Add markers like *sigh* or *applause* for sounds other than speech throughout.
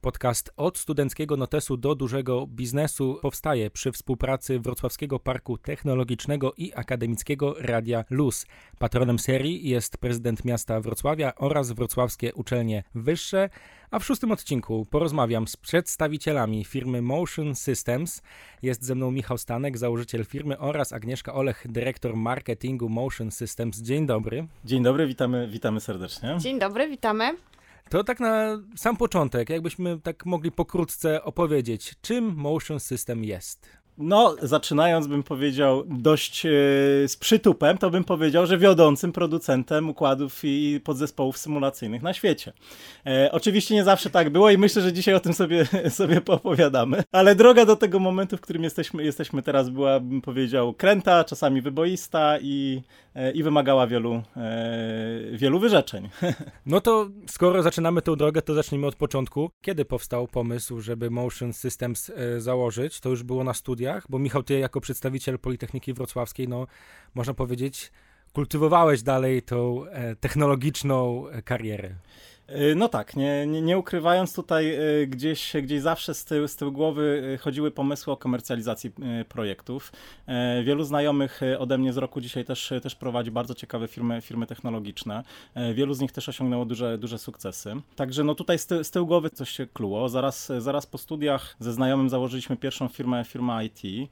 Podcast od studenckiego notesu do dużego biznesu powstaje przy współpracy Wrocławskiego Parku Technologicznego i Akademickiego Radia Luz. Patronem serii jest prezydent miasta Wrocławia oraz wrocławskie uczelnie wyższe, a w szóstym odcinku porozmawiam z przedstawicielami firmy Motion Systems. Jest ze mną Michał Stanek, założyciel firmy oraz Agnieszka Olech, dyrektor marketingu Motion Systems. Dzień dobry. Dzień dobry, witamy, witamy serdecznie. Dzień dobry, witamy. To tak na sam początek, jakbyśmy tak mogli pokrótce opowiedzieć, czym Motion System jest. No, zaczynając bym powiedział dość e, z przytupem, to bym powiedział, że wiodącym producentem układów i podzespołów symulacyjnych na świecie. E, oczywiście nie zawsze tak było i myślę, że dzisiaj o tym sobie, *laughs* sobie poopowiadamy, ale droga do tego momentu, w którym jesteśmy, jesteśmy teraz była, bym powiedział, kręta, czasami wyboista i, i wymagała wielu, e, wielu wyrzeczeń. *laughs* No to skoro zaczynamy tę drogę, to zacznijmy od początku. Kiedy powstał pomysł, żeby Motion Systems e, założyć? To już było na studiach bo Michał, ty jako przedstawiciel Politechniki Wrocławskiej, no można powiedzieć, kultywowałeś dalej tą e, technologiczną e, karierę. E, no tak, nie, nie, nie, ukrywając tutaj e, gdzieś, gdzieś zawsze z tyłu, z tyłu głowy e, chodziły pomysły o komercjalizacji projektów. Wielu znajomych ode mnie z roku dzisiaj też, też prowadzi bardzo ciekawe firmy, firmy technologiczne. Wielu z nich też osiągnęło duże, duże sukcesy. Także no tutaj z, ty, z tyłu głowy coś się kluło. Zaraz, zaraz po studiach ze znajomym założyliśmy pierwszą firmę, firmę IT.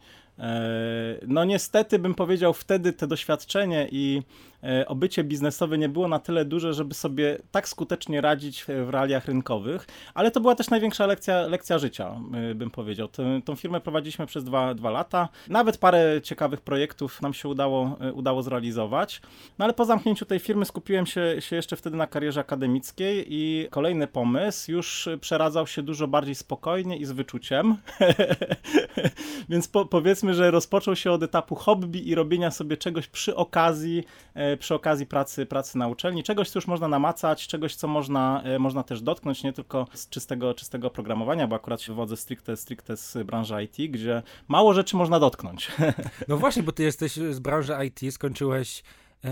No niestety bym powiedział wtedy te doświadczenie i E, obycie biznesowe nie było na tyle duże, żeby sobie tak skutecznie radzić w realiach rynkowych, ale to była też największa lekcja, lekcja życia, e, bym powiedział. Tę, tą firmę prowadziliśmy przez dwa, dwa lata. Nawet parę ciekawych projektów nam się udało, e, udało zrealizować. No ale po zamknięciu tej firmy skupiłem się, się jeszcze wtedy na karierze akademickiej i kolejny pomysł już przeradzał się dużo bardziej spokojnie i z wyczuciem. *laughs* Więc po, powiedzmy, że rozpoczął się od etapu hobby i robienia sobie czegoś przy okazji przy okazji pracy, pracy na uczelni, czegoś, co już można namacać, czegoś, co można, e, można też dotknąć, nie tylko z czystego, czystego programowania, bo akurat się wywodzę stricte, stricte z branży IT, gdzie mało rzeczy można dotknąć. *laughs* No właśnie, bo ty jesteś z branży IT, skończyłeś e,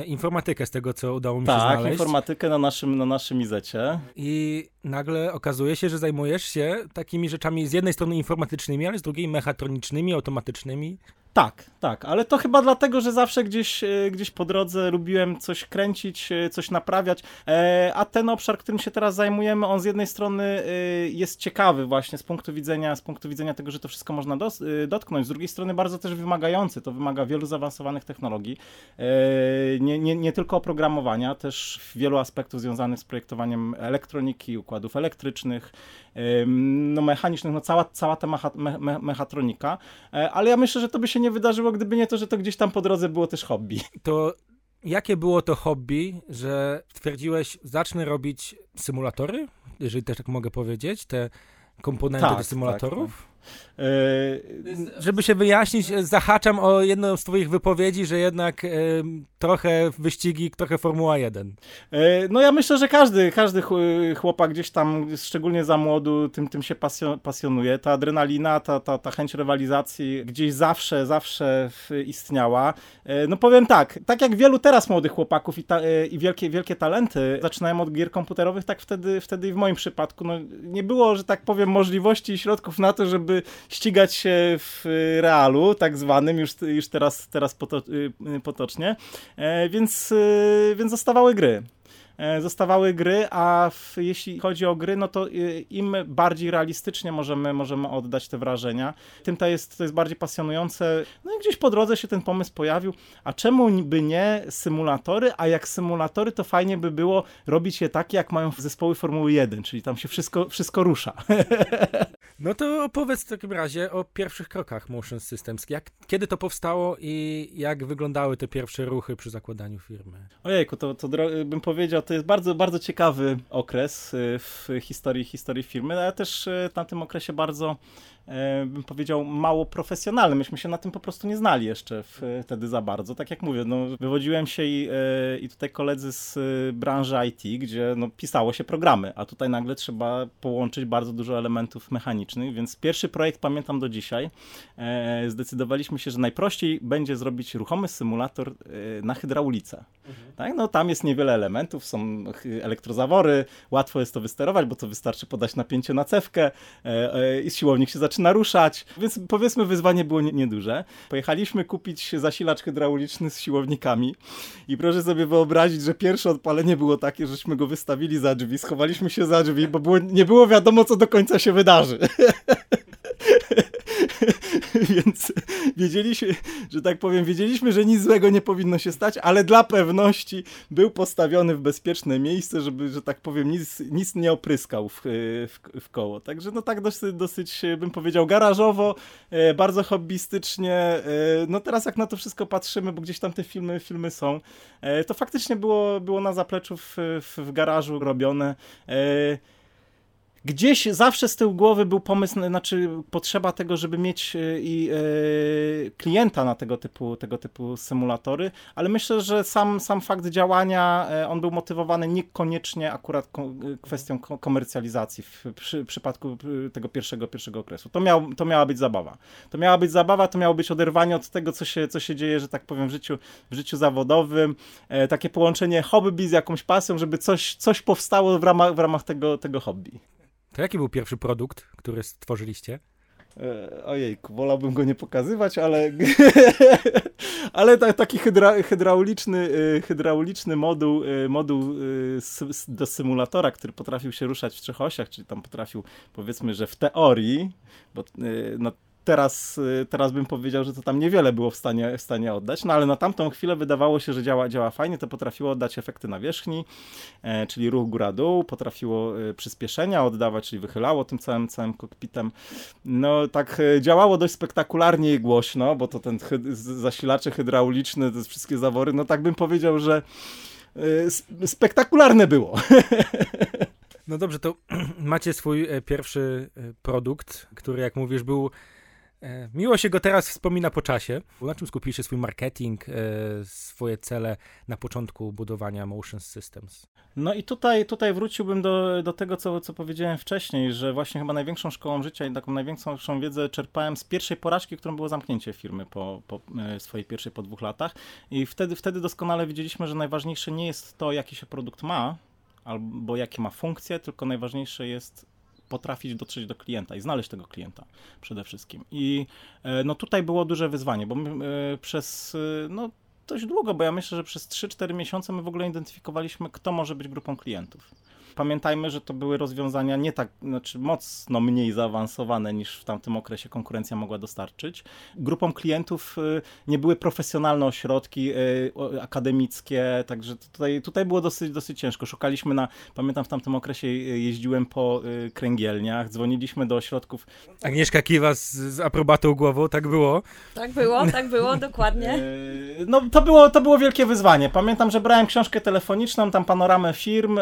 informatykę z tego, co udało mi tak, się znaleźć. Tak, informatykę na naszym, na naszym izecie. I nagle okazuje się, że zajmujesz się takimi rzeczami z jednej strony informatycznymi, ale z drugiej mechatronicznymi, automatycznymi. Tak, tak, ale to chyba dlatego, że zawsze gdzieś, e, gdzieś po drodze lubiłem coś kręcić, e, coś naprawiać, e, a ten obszar, którym się teraz zajmujemy, on z jednej strony jest ciekawy właśnie z punktu widzenia, z punktu widzenia tego, że to wszystko można dotknąć, z drugiej strony bardzo też wymagający, to wymaga wielu zaawansowanych technologii, nie, nie, nie tylko oprogramowania, też wielu aspektów związanych z projektowaniem elektroniki, układów elektrycznych, no mechanicznych, no cała, cała ta mecha, me, me, mechatronika, ale ja myślę, że to by się nie wydarzyło, gdyby nie to, że to gdzieś tam po drodze było też hobby. To jakie było to hobby, że stwierdziłeś, zacznę robić symulatory, jeżeli też tak mogę powiedzieć, te komponenty tak, do symulatorów? Tak, tak. E, żeby się wyjaśnić, zahaczam o jedną z twoich wypowiedzi, że jednak e, trochę wyścigi, trochę Formuła 1. E, no ja myślę, że każdy, każdy chłopak gdzieś tam, szczególnie za młodu, tym, tym się pasjonuje. Ta adrenalina, ta, ta, ta chęć rywalizacji gdzieś zawsze, zawsze istniała. No powiem tak, tak jak wielu teraz młodych chłopaków i, ta, i wielkie, wielkie talenty zaczynają od gier komputerowych, tak wtedy, wtedy i w moim przypadku no, nie było, że tak powiem, możliwości i środków na to, żeby ścigać się w realu, tak zwanym, już, już teraz, teraz y, potocznie, e, więc, y, więc zostawały gry. E, zostawały gry, a w, jeśli chodzi o gry, no to y, im bardziej realistycznie możemy, możemy oddać te wrażenia, tym to jest, to jest bardziej pasjonujące. No i gdzieś po drodze się ten pomysł pojawił, a czemu by nie symulatory, a jak symulatory, to fajnie by było robić je takie, jak mają zespoły Formuły 1, czyli tam się wszystko, wszystko rusza. *laughs* No to opowiedz w takim razie o pierwszych krokach Motion Systems. Jak, kiedy to powstało i jak wyglądały te pierwsze ruchy przy zakładaniu firmy? Ojejku, to, to bym powiedział, to jest bardzo, bardzo ciekawy okres y, w historii, historii firmy, ale też y, na tym okresie bardzo bym powiedział, mało profesjonalny. Myśmy się na tym po prostu nie znali jeszcze wtedy za bardzo. Tak jak mówię, no, wywodziłem się i, e, i tutaj koledzy z e, branży IT, gdzie no, pisało się programy, a tutaj nagle trzeba połączyć bardzo dużo elementów mechanicznych, więc pierwszy projekt pamiętam do dzisiaj. Zdecydowaliśmy się, że najprościej będzie zrobić ruchomy symulator na hydraulice. Mhm. Tak? No, tam jest niewiele elementów, są elektrozawory, łatwo jest to wysterować, bo to wystarczy podać napięcie na cewkę i siłownik się zaczyna ruszać, więc powiedzmy wyzwanie było nieduże. Pojechaliśmy kupić zasilacz hydrauliczny z siłownikami i proszę sobie wyobrazić, że pierwsze odpalenie było takie, żeśmy go wystawili za drzwi, schowaliśmy się za drzwi, bo było, nie było wiadomo, co do końca się wydarzy. *laughs* *laughs* Więc wiedzieliśmy, że tak powiem, wiedzieliśmy, że nic złego nie powinno się stać, ale dla pewności był postawiony w bezpieczne miejsce, żeby, że tak powiem, nic, nic nie opryskał w, w, w koło. Także no tak dosyć, dosyć, bym powiedział, garażowo, e, bardzo hobbystycznie. E, no teraz jak na to wszystko patrzymy, bo gdzieś tam te filmy, filmy są, e, to faktycznie było, było na zapleczu w, w, w garażu robione gdzieś zawsze z tyłu głowy był pomysł, znaczy potrzeba tego, żeby mieć e, i e, klienta na tego typu, tego typu symulatory, ale myślę, że sam, sam fakt działania, e, on był motywowany niekoniecznie akurat kwestią komercjalizacji w przy, przypadku tego pierwszego, pierwszego okresu. To, miał, to miała być zabawa. To miała być zabawa, to miało być oderwanie od tego, co się, co się dzieje, że tak powiem, w życiu, w życiu zawodowym. takie połączenie hobby z jakąś pasją, żeby coś, coś powstało w ramach, w ramach tego, tego hobby. To jaki był pierwszy produkt, który stworzyliście? E, ojejku, wolałbym go nie pokazywać, ale, *laughs* ale taki hydra, hydrauliczny, e, hydrauliczny moduł, e, moduł do symulatora, który potrafił się ruszać w trzech osiach, czyli tam potrafił, powiedzmy, że w teorii, bo no, teraz, y, teraz bym powiedział, że to tam niewiele było w stanie, w stanie oddać, no ale na tamtą chwilę wydawało się, że działa, działa fajnie, to potrafiło oddać efekty nawierzchni, e, czyli ruch góra-dół, potrafiło e, przyspieszenia oddawać, czyli wychylało tym całym, całym kokpitem. No tak e, działało dość spektakularnie i głośno, bo to ten hy zasilacze hydrauliczne, te wszystkie zawory, no tak bym powiedział, że e, spektakularne było. *laughs* No dobrze, to *clears throat* macie swój e, pierwszy produkt, który jak mówisz był E, miło się go teraz wspomina po czasie. Na czym skupiliście swój marketing, e, swoje cele na początku budowania Motion Systems? No i tutaj, tutaj wróciłbym do, do tego, co, co powiedziałem wcześniej, że właśnie chyba największą szkołą życia i taką największą wiedzę czerpałem z pierwszej porażki, którą było zamknięcie firmy po, po e, swojej pierwszej po dwóch latach. I wtedy, wtedy doskonale widzieliśmy, że najważniejsze nie jest to, jaki się produkt ma, albo jakie ma funkcje, tylko najważniejsze jest potrafić dotrzeć do klienta i znaleźć tego klienta przede wszystkim. I e, no tutaj było duże wyzwanie, bo e, przez e, no, dość długo, bo ja myślę, że przez 3-4 miesiące my w ogóle identyfikowaliśmy, kto może być grupą klientów. Pamiętajmy, że to były rozwiązania nie tak, znaczy mocno mniej zaawansowane niż w tamtym okresie konkurencja mogła dostarczyć. Grupą klientów y, nie były profesjonalne ośrodki y, akademickie, także tutaj, tutaj było dosyć, dosyć ciężko. Szukaliśmy na, pamiętam w tamtym okresie y, jeździłem po kręgielniach, dzwoniliśmy do ośrodków. Agnieszka kiwa z, z aprobatą głową, tak było? Tak było, tak było, *laughs* dokładnie. No to było, to było wielkie wyzwanie. Pamiętam, że brałem książkę telefoniczną, tam panoramę firm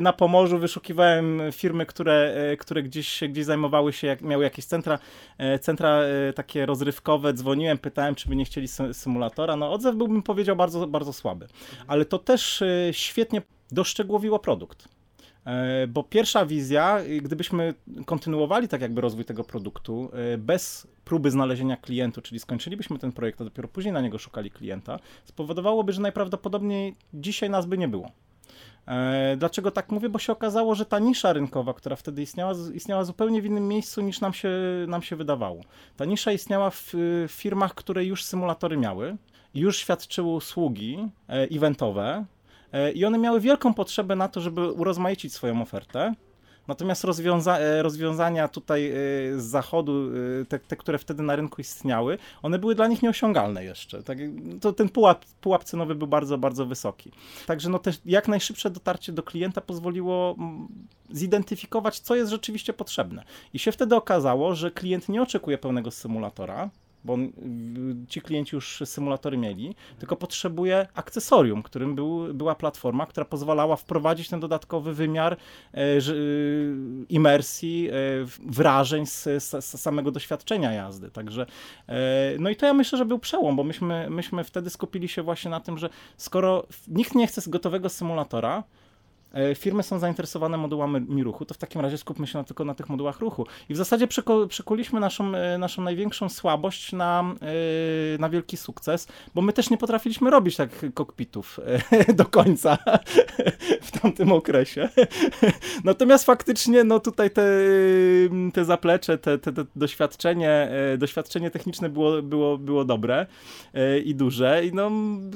na pomoc Pomorzu wyszukiwałem firmy, które, e, które gdzieś, gdzieś zajmowały się, jak, miały jakieś centra, e, centra e, takie rozrywkowe, dzwoniłem, pytałem, czy by nie chcieli symulatora. No odzew byłbym powiedział bardzo, bardzo słaby. Ale to też świetnie doszczegółowiło produkt. Bo pierwsza wizja, gdybyśmy kontynuowali tak jakby rozwój tego produktu bez próby znalezienia klientu, czyli skończylibyśmy ten projekt, a dopiero później na niego szukali klienta, spowodowałoby, że najprawdopodobniej dzisiaj nas by nie było. E, dlaczego tak mówię? Bo się okazało, że ta nisza rynkowa, która wtedy istniała, istniała zupełnie w innym miejscu niż nam się, nam się wydawało. Ta nisza istniała w, firmach, które już symulatory miały, już świadczyły usługi e, eventowe e, i one miały wielką potrzebę na to, żeby urozmaicić swoją ofertę Natomiast rozwiąza e, rozwiązania tutaj e, z zachodu, e, te, te, które wtedy na rynku istniały, one były dla nich nieosiągalne jeszcze. Tak, to ten pułap, pułap cenowy był bardzo, bardzo wysoki. Także no też jak najszybsze dotarcie do klienta pozwoliło zidentyfikować, co jest rzeczywiście potrzebne. I się wtedy okazało, że klient nie oczekuje pełnego symulatora, bo ci klienci już symulatory mieli, tylko potrzebuje akcesorium, którym był, była platforma, która pozwalała wprowadzić ten dodatkowy wymiar e, e, imersji, e, wrażeń z, z, z, samego doświadczenia jazdy. Także, no i to ja myślę, że był przełom, bo myśmy, myśmy wtedy skupili się właśnie na tym, że skoro nikt nie chce z gotowego symulatora, firmy są zainteresowane modułami ruchu, to w takim razie skupmy się na, tylko na tych modułach ruchu. I w zasadzie przykuliśmy naszą, e, naszą największą słabość na, na wielki sukces, bo my też nie potrafiliśmy robić tak kokpitów *laughs* do końca *laughs* w tamtym okresie. Natomiast faktycznie, no tutaj te, te zaplecze, te, te, te doświadczenie, doświadczenie techniczne było, było, było dobre i duże. I no,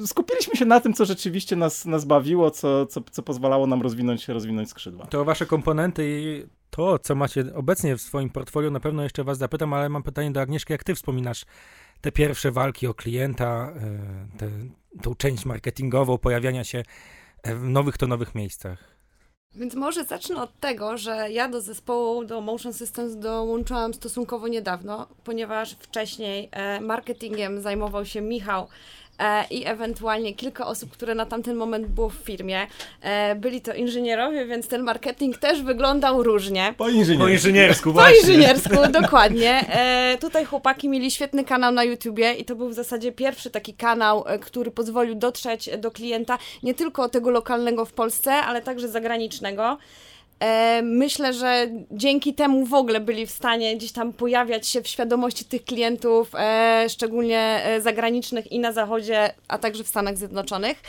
skupiliśmy się na tym, co rzeczywiście nas, nas bawiło, co, co, co pozwalało nam rozwinąć, rozwinąć skrzydła. To wasze komponenty i to, co macie obecnie w swoim portfolio, na pewno jeszcze was zapytam, ale mam pytanie do Agnieszki, jak ty wspominasz te pierwsze walki o klienta, e, te, tą część marketingową, pojawiania się w nowych to nowych miejscach? Więc może zacznę od tego, że ja do zespołu, do Motion Systems dołączyłam stosunkowo niedawno, ponieważ wcześniej e, marketingiem zajmował się Michał e, i ewentualnie kilka osób, które na tamten moment było w firmie. E, byli to inżynierowie, więc ten marketing też wyglądał różnie. Po inżyniersku. Po inżyniersku, właśnie. Po inżyniersku, *laughs* dokładnie. E, tutaj chłopaki mieli świetny kanał na YouTubie i to był w zasadzie pierwszy taki kanał, e, który pozwolił dotrzeć do klienta nie tylko tego lokalnego w Polsce, ale także zagranicznego. E, myślę, że dzięki temu w ogóle byli w stanie gdzieś tam pojawiać się w świadomości tych klientów, e, szczególnie e, zagranicznych i na Zachodzie, a także w Stanach Zjednoczonych.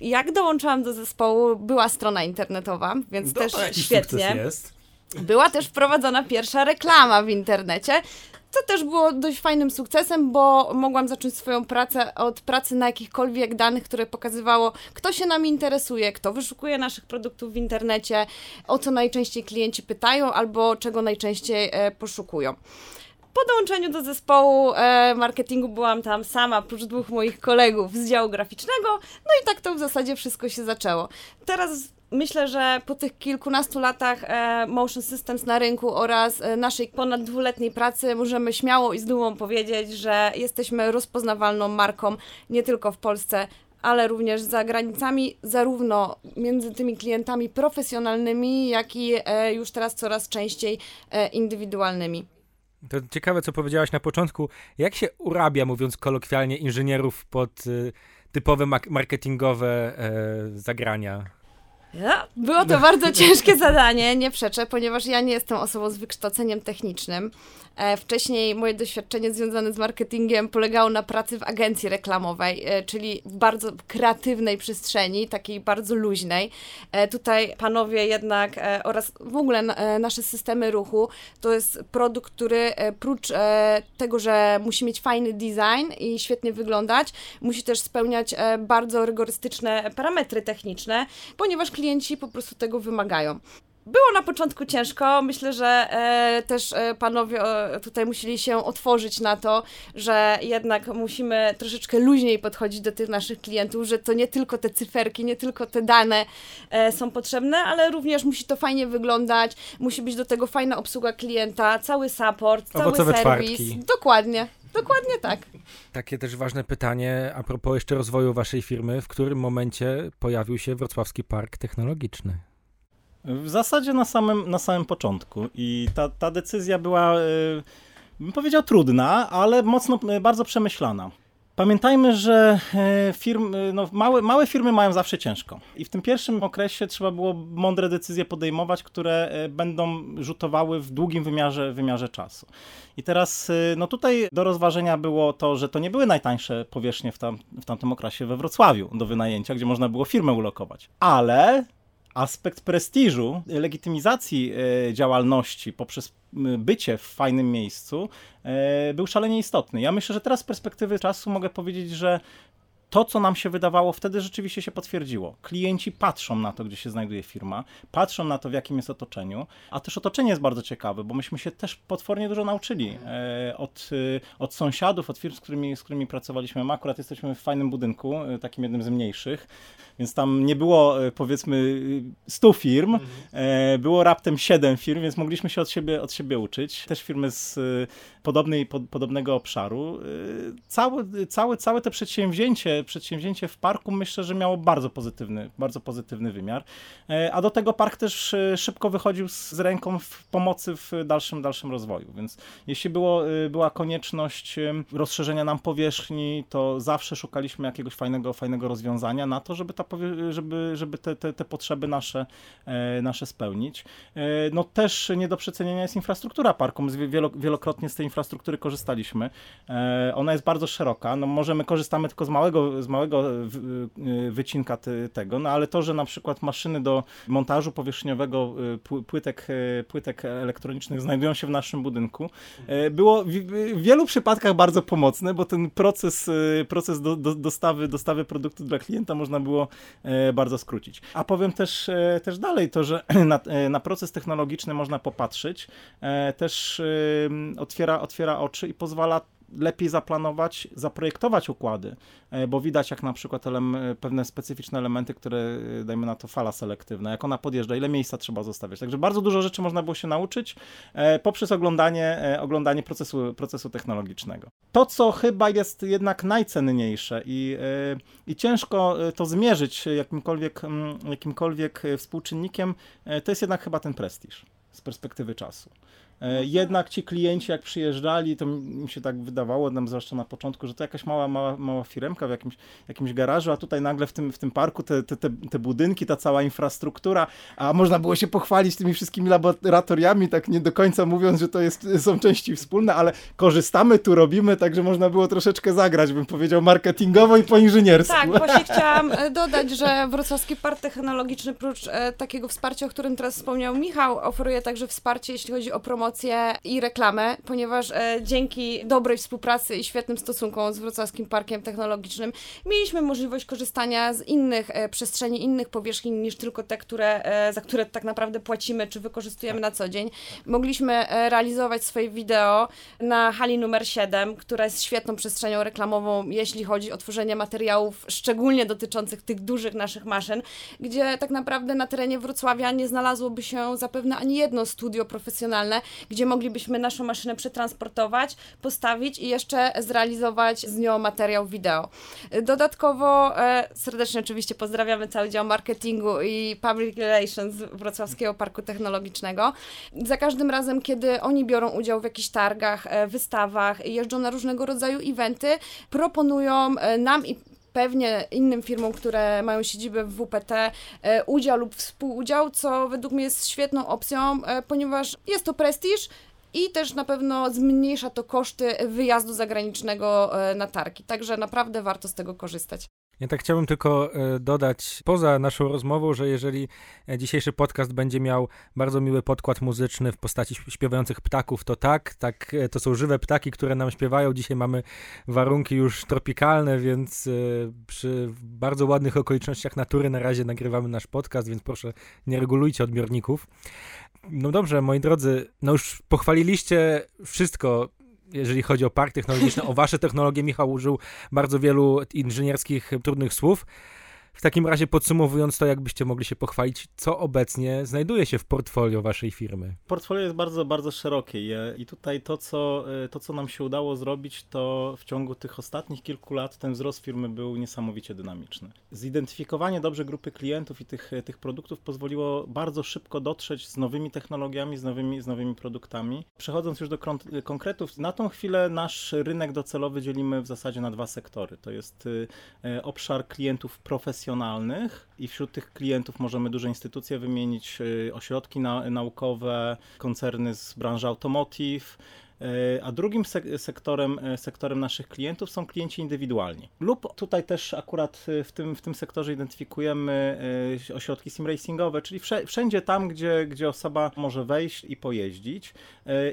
Jak dołączyłam do zespołu, była strona internetowa, więc no, też świetnie. Była też wprowadzona pierwsza reklama w internecie, co też było dość fajnym sukcesem, bo mogłam zacząć swoją pracę od pracy na jakichkolwiek danych, które pokazywało, kto się nami interesuje, kto wyszukuje naszych produktów w internecie, o co najczęściej klienci pytają albo czego najczęściej e, poszukują. Po dołączeniu do zespołu e, marketingu byłam tam sama, prócz dwóch moich kolegów z działu graficznego, no i tak to w zasadzie wszystko się zaczęło. Teraz Myślę, że po tych kilkunastu latach e, Motion Systems na rynku oraz e, naszej ponad dwuletniej pracy możemy śmiało i z dumą powiedzieć, że jesteśmy rozpoznawalną marką nie tylko w Polsce, ale również za granicami, zarówno między tymi klientami profesjonalnymi, jak i e, już teraz coraz częściej indywidualnymi. To ciekawe, co powiedziałaś na początku. Jak się urabia, mówiąc kolokwialnie, inżynierów pod typowe marketingowe zagrania? Było to bardzo *laughs* ciężkie zadanie, nie przeczę, ponieważ ja nie jestem osobą z wykształceniem technicznym. E, wcześniej moje doświadczenie związane z marketingiem polegało na pracy w agencji reklamowej, e, czyli w bardzo kreatywnej przestrzeni, takiej bardzo luźnej. E, tutaj panowie jednak oraz w ogóle nasze systemy ruchu to jest produkt, który prócz tego, że musi mieć fajny design i świetnie wyglądać, musi też spełniać bardzo rygorystyczne parametry techniczne, ponieważ klienci po prostu tego wymagają. Było na początku ciężko. Myślę, że e, też e, panowie e, tutaj musieli się otworzyć na to, że jednak musimy troszeczkę luźniej podchodzić do tych naszych klientów, że to nie tylko te cyferki, nie tylko te dane e, są potrzebne, ale również musi to fajnie wyglądać, musi być do tego fajna obsługa klienta, cały support, cały Owocowe serwis. Czwartki. Dokładnie. Dokładnie tak. Takie też ważne pytanie a propos jeszcze rozwoju waszej firmy. W którym momencie pojawił się Wrocławski Park Technologiczny? W zasadzie na samym, na samym początku. I ta, ta decyzja była, e, bym powiedział, trudna, ale mocno, e, bardzo przemyślana. Pamiętajmy, że e, firm, no, małe, małe firmy mają zawsze ciężko. I w tym pierwszym okresie trzeba było mądre decyzje podejmować, które będą rzutowały w długim wymiarze, wymiarze czasu. I teraz no tutaj do rozważenia było to, że to nie były najtańsze powierzchnie w, tam, w tamtym okresie we Wrocławiu do wynajęcia, gdzie można było firmę ulokować. Ale aspekt prestiżu, legitymizacji e, działalności poprzez bycie w fajnym miejscu e, był szalenie istotny. Ja myślę, że teraz z perspektywy czasu mogę powiedzieć, że to, co nam się wydawało wtedy, rzeczywiście się potwierdziło. Klienci patrzą na to, gdzie się znajduje firma, patrzą na to, w jakim jest otoczeniu, a też otoczenie jest bardzo ciekawe, bo myśmy się też potwornie dużo nauczyli e, od, e, od sąsiadów, od firm, z którymi, z którymi pracowaliśmy. My akurat jesteśmy w fajnym budynku, e, takim jednym z mniejszych, więc tam nie było powiedzmy 100 firm, mhm. było raptem 7 firm, więc mogliśmy się od siebie, od siebie uczyć. Też firmy z podobnej, pod, podobnego obszaru. Całe, całe, całe to przedsięwzięcie przedsięwzięcie w parku myślę, że miało bardzo pozytywny, bardzo pozytywny wymiar. A do tego park też szybko wychodził z ręką w pomocy w dalszym, dalszym rozwoju, więc jeśli było, była konieczność rozszerzenia nam powierzchni, to zawsze szukaliśmy jakiegoś fajnego, fajnego rozwiązania na to, żeby, ta, żeby, żeby te, te, te potrzeby nasze, nasze spełnić. No też nie do przecenienia jest infrastruktura parku. My wielokrotnie z tej infrastruktury korzystaliśmy. E, ona jest bardzo szeroka. No może my korzystamy tylko z małego, z małego wycinka tego, no ale to, że na przykład maszyny do montażu powierzchniowego e, płytek, e, płytek elektronicznych znajdują się w naszym budynku, było w wielu przypadkach bardzo pomocne, bo ten proces, proces do, do, dostawy, dostawy produktu dla klienta można było bardzo skrócić. A powiem też, też dalej to, że *clears throat* na, na proces technologiczny można popatrzeć, też otwiera, otwiera oczy i pozwala lepiej zaplanować, zaprojektować układy, e, bo widać jak na przykład pewne specyficzne elementy, które e, dajmy na to fala selektywna, jak ona podjeżdża, ile miejsca trzeba zostawiać. Także bardzo dużo rzeczy można było się nauczyć e, poprzez oglądanie, oglądanie procesu, procesu technologicznego. To, co chyba jest jednak najcenniejsze i, i ciężko to zmierzyć jakimkolwiek, jakimkolwiek współczynnikiem, to jest jednak chyba ten prestiż z perspektywy czasu. E, jednak ci klienci, jak przyjeżdżali, to mi się tak wydawało, nam zwłaszcza na początku, że to jakaś mała, mała, mała firemka w jakimś, jakimś garażu, a tutaj nagle w tym, w tym parku te, te, te, te budynki, ta cała infrastruktura, a można było się pochwalić tymi wszystkimi laboratoriami, tak nie do końca mówiąc, że to jest, są części wspólne, ale korzystamy, tu robimy, także można było troszeczkę zagrać, bym powiedział, marketingowo i po inżyniersku. Tak, właśnie *laughs* chciałam e, dodać, że Wrocławski Park Technologiczny, prócz e, takiego wsparcia, o którym teraz wspomniał Michał, oferuje także wsparcie, jeśli chodzi o promocję promocję i reklamę, ponieważ e, dzięki dobrej współpracy i świetnym stosunkom z Wrocławskim Parkiem Technologicznym mieliśmy możliwość korzystania z innych e, przestrzeni, innych powierzchni niż tylko te, które, e, za które tak naprawdę płacimy czy wykorzystujemy na co dzień. Mogliśmy e, realizować swoje wideo na hali numer 7, która jest świetną przestrzenią reklamową, jeśli chodzi o tworzenie materiałów, szczególnie dotyczących tych dużych naszych maszyn, gdzie tak naprawdę na terenie Wrocławia nie znalazłoby się zapewne ani jedno studio profesjonalne, gdzie moglibyśmy naszą maszynę przetransportować, postawić i jeszcze zrealizować z nią materiał wideo. Dodatkowo e, serdecznie oczywiście pozdrawiamy cały dział marketingu i public relations Wrocławskiego Parku Technologicznego. Za każdym razem, kiedy oni biorą udział w jakichś targach, e, wystawach, jeżdżą na różnego rodzaju eventy, proponują e, nam i pewnie innym firmom, które mają siedzibę w WPT, e, udział lub współudział, co według mnie jest świetną opcją, e, ponieważ jest to prestiż, i też na pewno zmniejsza to koszty wyjazdu zagranicznego e, na targi. Także naprawdę warto z tego korzystać. Ja tak chciałbym tylko e, dodać poza naszą rozmową, że jeżeli e, dzisiejszy podcast będzie miał bardzo miły podkład muzyczny w postaci śpiewających ptaków, to tak, tak, e, to są żywe ptaki, które nam śpiewają. Dzisiaj mamy warunki już tropikalne, więc przy bardzo ładnych okolicznościach natury na razie nagrywamy nasz podcast, więc proszę nie regulujcie odbiorników. No dobrze, moi drodzy, no już pochwaliliście wszystko, jeżeli chodzi o park technologiczny, o wasze technologie. Michał użył bardzo wielu inżynierskich, trudnych słów. W takim razie podsumowując to, jakbyście mogli się pochwalić, co obecnie znajduje się w portfolio waszej firmy? Portfolio jest bardzo, bardzo szerokie i tutaj to co, e, to, co nam się udało zrobić, to w ciągu tych ostatnich kilku lat ten wzrost firmy był niesamowicie dynamiczny. Zidentyfikowanie dobrze grupy klientów i tych, tych produktów pozwoliło bardzo szybko dotrzeć z nowymi technologiami, z nowymi, z nowymi produktami. Przechodząc już do konkretów, na tą chwilę nasz rynek docelowy dzielimy w zasadzie na dwa sektory. To jest e, obszar klientów profesjonalnych, profesjonalnych i wśród tych klientów możemy duże instytucje wymienić, y, ośrodki na, naukowe, koncerny z branży automotive, a drugim sektorem, y, sektorem naszych klientów są klienci indywidualni. Lub tutaj też akurat w tym, w tym sektorze identyfikujemy ośrodki simracingowe, czyli wszędzie tam, gdzie, gdzie osoba może wejść i pojeździć.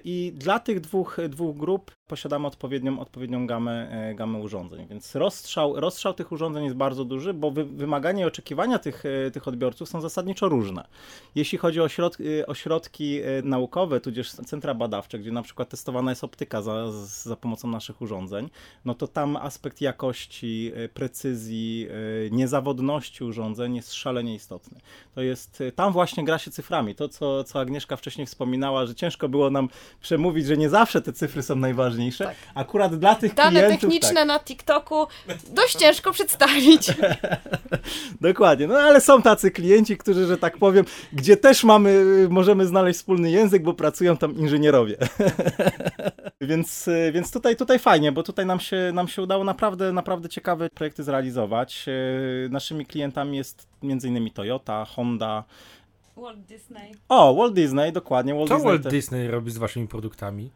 I dla tych dwóch, dwóch grup posiadamy odpowiednią, odpowiednią gamę, e, gamę urządzeń. Więc rozstrzał, rozstrzał tych urządzeń jest bardzo duży, bo wy, wymagania i oczekiwania tych, e, tych odbiorców są zasadniczo różne. Jeśli chodzi o ośrodki, e, ośrodki naukowe, tudzież centra badawcze, gdzie na przykład testowaliśmy projektowana jest optyka za, za pomocą naszych urządzeń, no to tam aspekt jakości, precyzji, niezawodności urządzeń jest szalenie istotny. To jest, tam właśnie gra się cyframi. To, co, co Agnieszka wcześniej wspominała, że ciężko było nam przemówić, że nie zawsze te cyfry są najważniejsze. Tak. Akurat dla tych Dane klientów... Dane techniczne tak. na TikToku dość ciężko przedstawić. *laughs* Dokładnie, no ale są tacy klienci, którzy, że tak powiem, gdzie też mamy, możemy znaleźć wspólny język, bo pracują tam inżynierowie. *laughs* więc więc tutaj, tutaj fajnie, bo tutaj nam się, nam się udało naprawdę, naprawdę ciekawe projekty zrealizować. E, naszymi klientami jest m.in. Toyota, Honda, Walt Disney. O, Walt Disney, dokładnie. Walt Co Disney Walt te... Disney robi z waszymi produktami?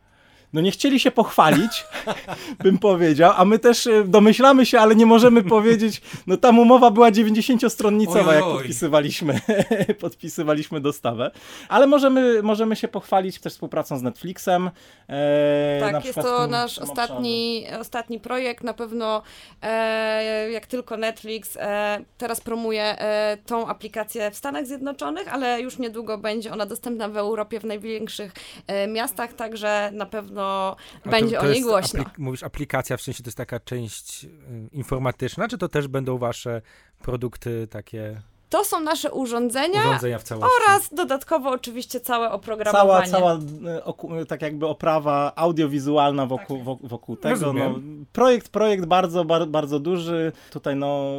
No nie chcieli się pochwalić, *laughs* bym powiedział, a my też e, domyślamy się, ale nie możemy *laughs* powiedzieć, no tam umowa była 90-stronnicowa, jak podpisywaliśmy, *laughs* podpisywaliśmy dostawę, ale możemy, możemy się pochwalić też współpracą z Netflixem. E, tak, jest to nasz ostatni, ostatni projekt, na pewno e, jak tylko Netflix e, teraz promuje e, tą aplikację w Stanach Zjednoczonych, ale już niedługo będzie ona dostępna w Europie, w największych e, miastach, także na pewno pewno będzie to, to o niej głośno. Aplik mówisz aplikacja, w sensie to jest taka część y, informatyczna, czy to też będą wasze produkty takie... To są nasze urządzenia, urządzenia oraz dodatkowo oczywiście całe oprogramowanie. Cała, cała y, tak jakby oprawa audiowizualna wokół, tak wokół, wokół tego. No, projekt, projekt bardzo, bardzo duży. Tutaj no,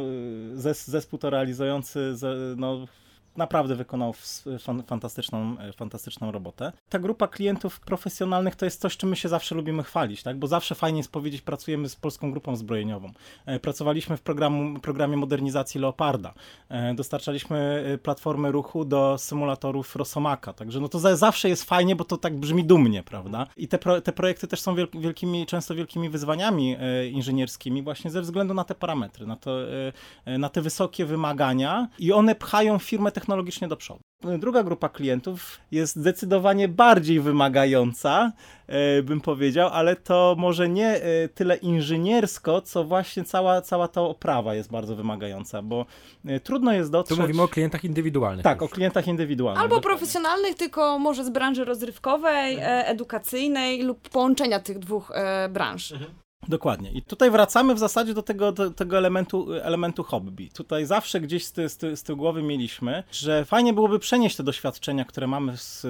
zespół to realizujący no, naprawdę wykonał fantastyczną, e, fantastyczną robotę. Ta grupa klientów profesjonalnych to jest coś, czym my się zawsze lubimy chwalić, tak? bo zawsze fajnie jest powiedzieć, pracujemy z polską grupą zbrojeniową. E, pracowaliśmy w programu, programie modernizacji Leoparda. E, dostarczaliśmy platformy ruchu do symulatorów Rosomaka, także no to zawsze jest fajnie, bo to tak brzmi dumnie, prawda? I te, pro, te projekty też są wielkimi, często wielkimi wyzwaniami inżynierskimi właśnie ze względu na te parametry, na, to, na te wysokie wymagania i one pchają firmę technologicznie do przodu. Druga grupa klientów jest zdecydowanie bardziej wymagająca, e, bym powiedział, ale to może nie e, tyle inżyniersko, co właśnie cała, cała ta oprawa jest bardzo wymagająca, bo e, trudno jest dotrzeć... Tu mówimy o klientach indywidualnych. Tak, już. o klientach indywidualnych. Albo dokładnie. profesjonalnych, tylko może z branży rozrywkowej, edukacyjnej lub połączenia tych dwóch branż. Mhm. Dokładnie. I tutaj wracamy w zasadzie do tego, do tego elementu, elementu hobby. Tutaj zawsze gdzieś z, ty, z, ty, z tyłu głowy mieliśmy, że fajnie byłoby przenieść te doświadczenia, które mamy z,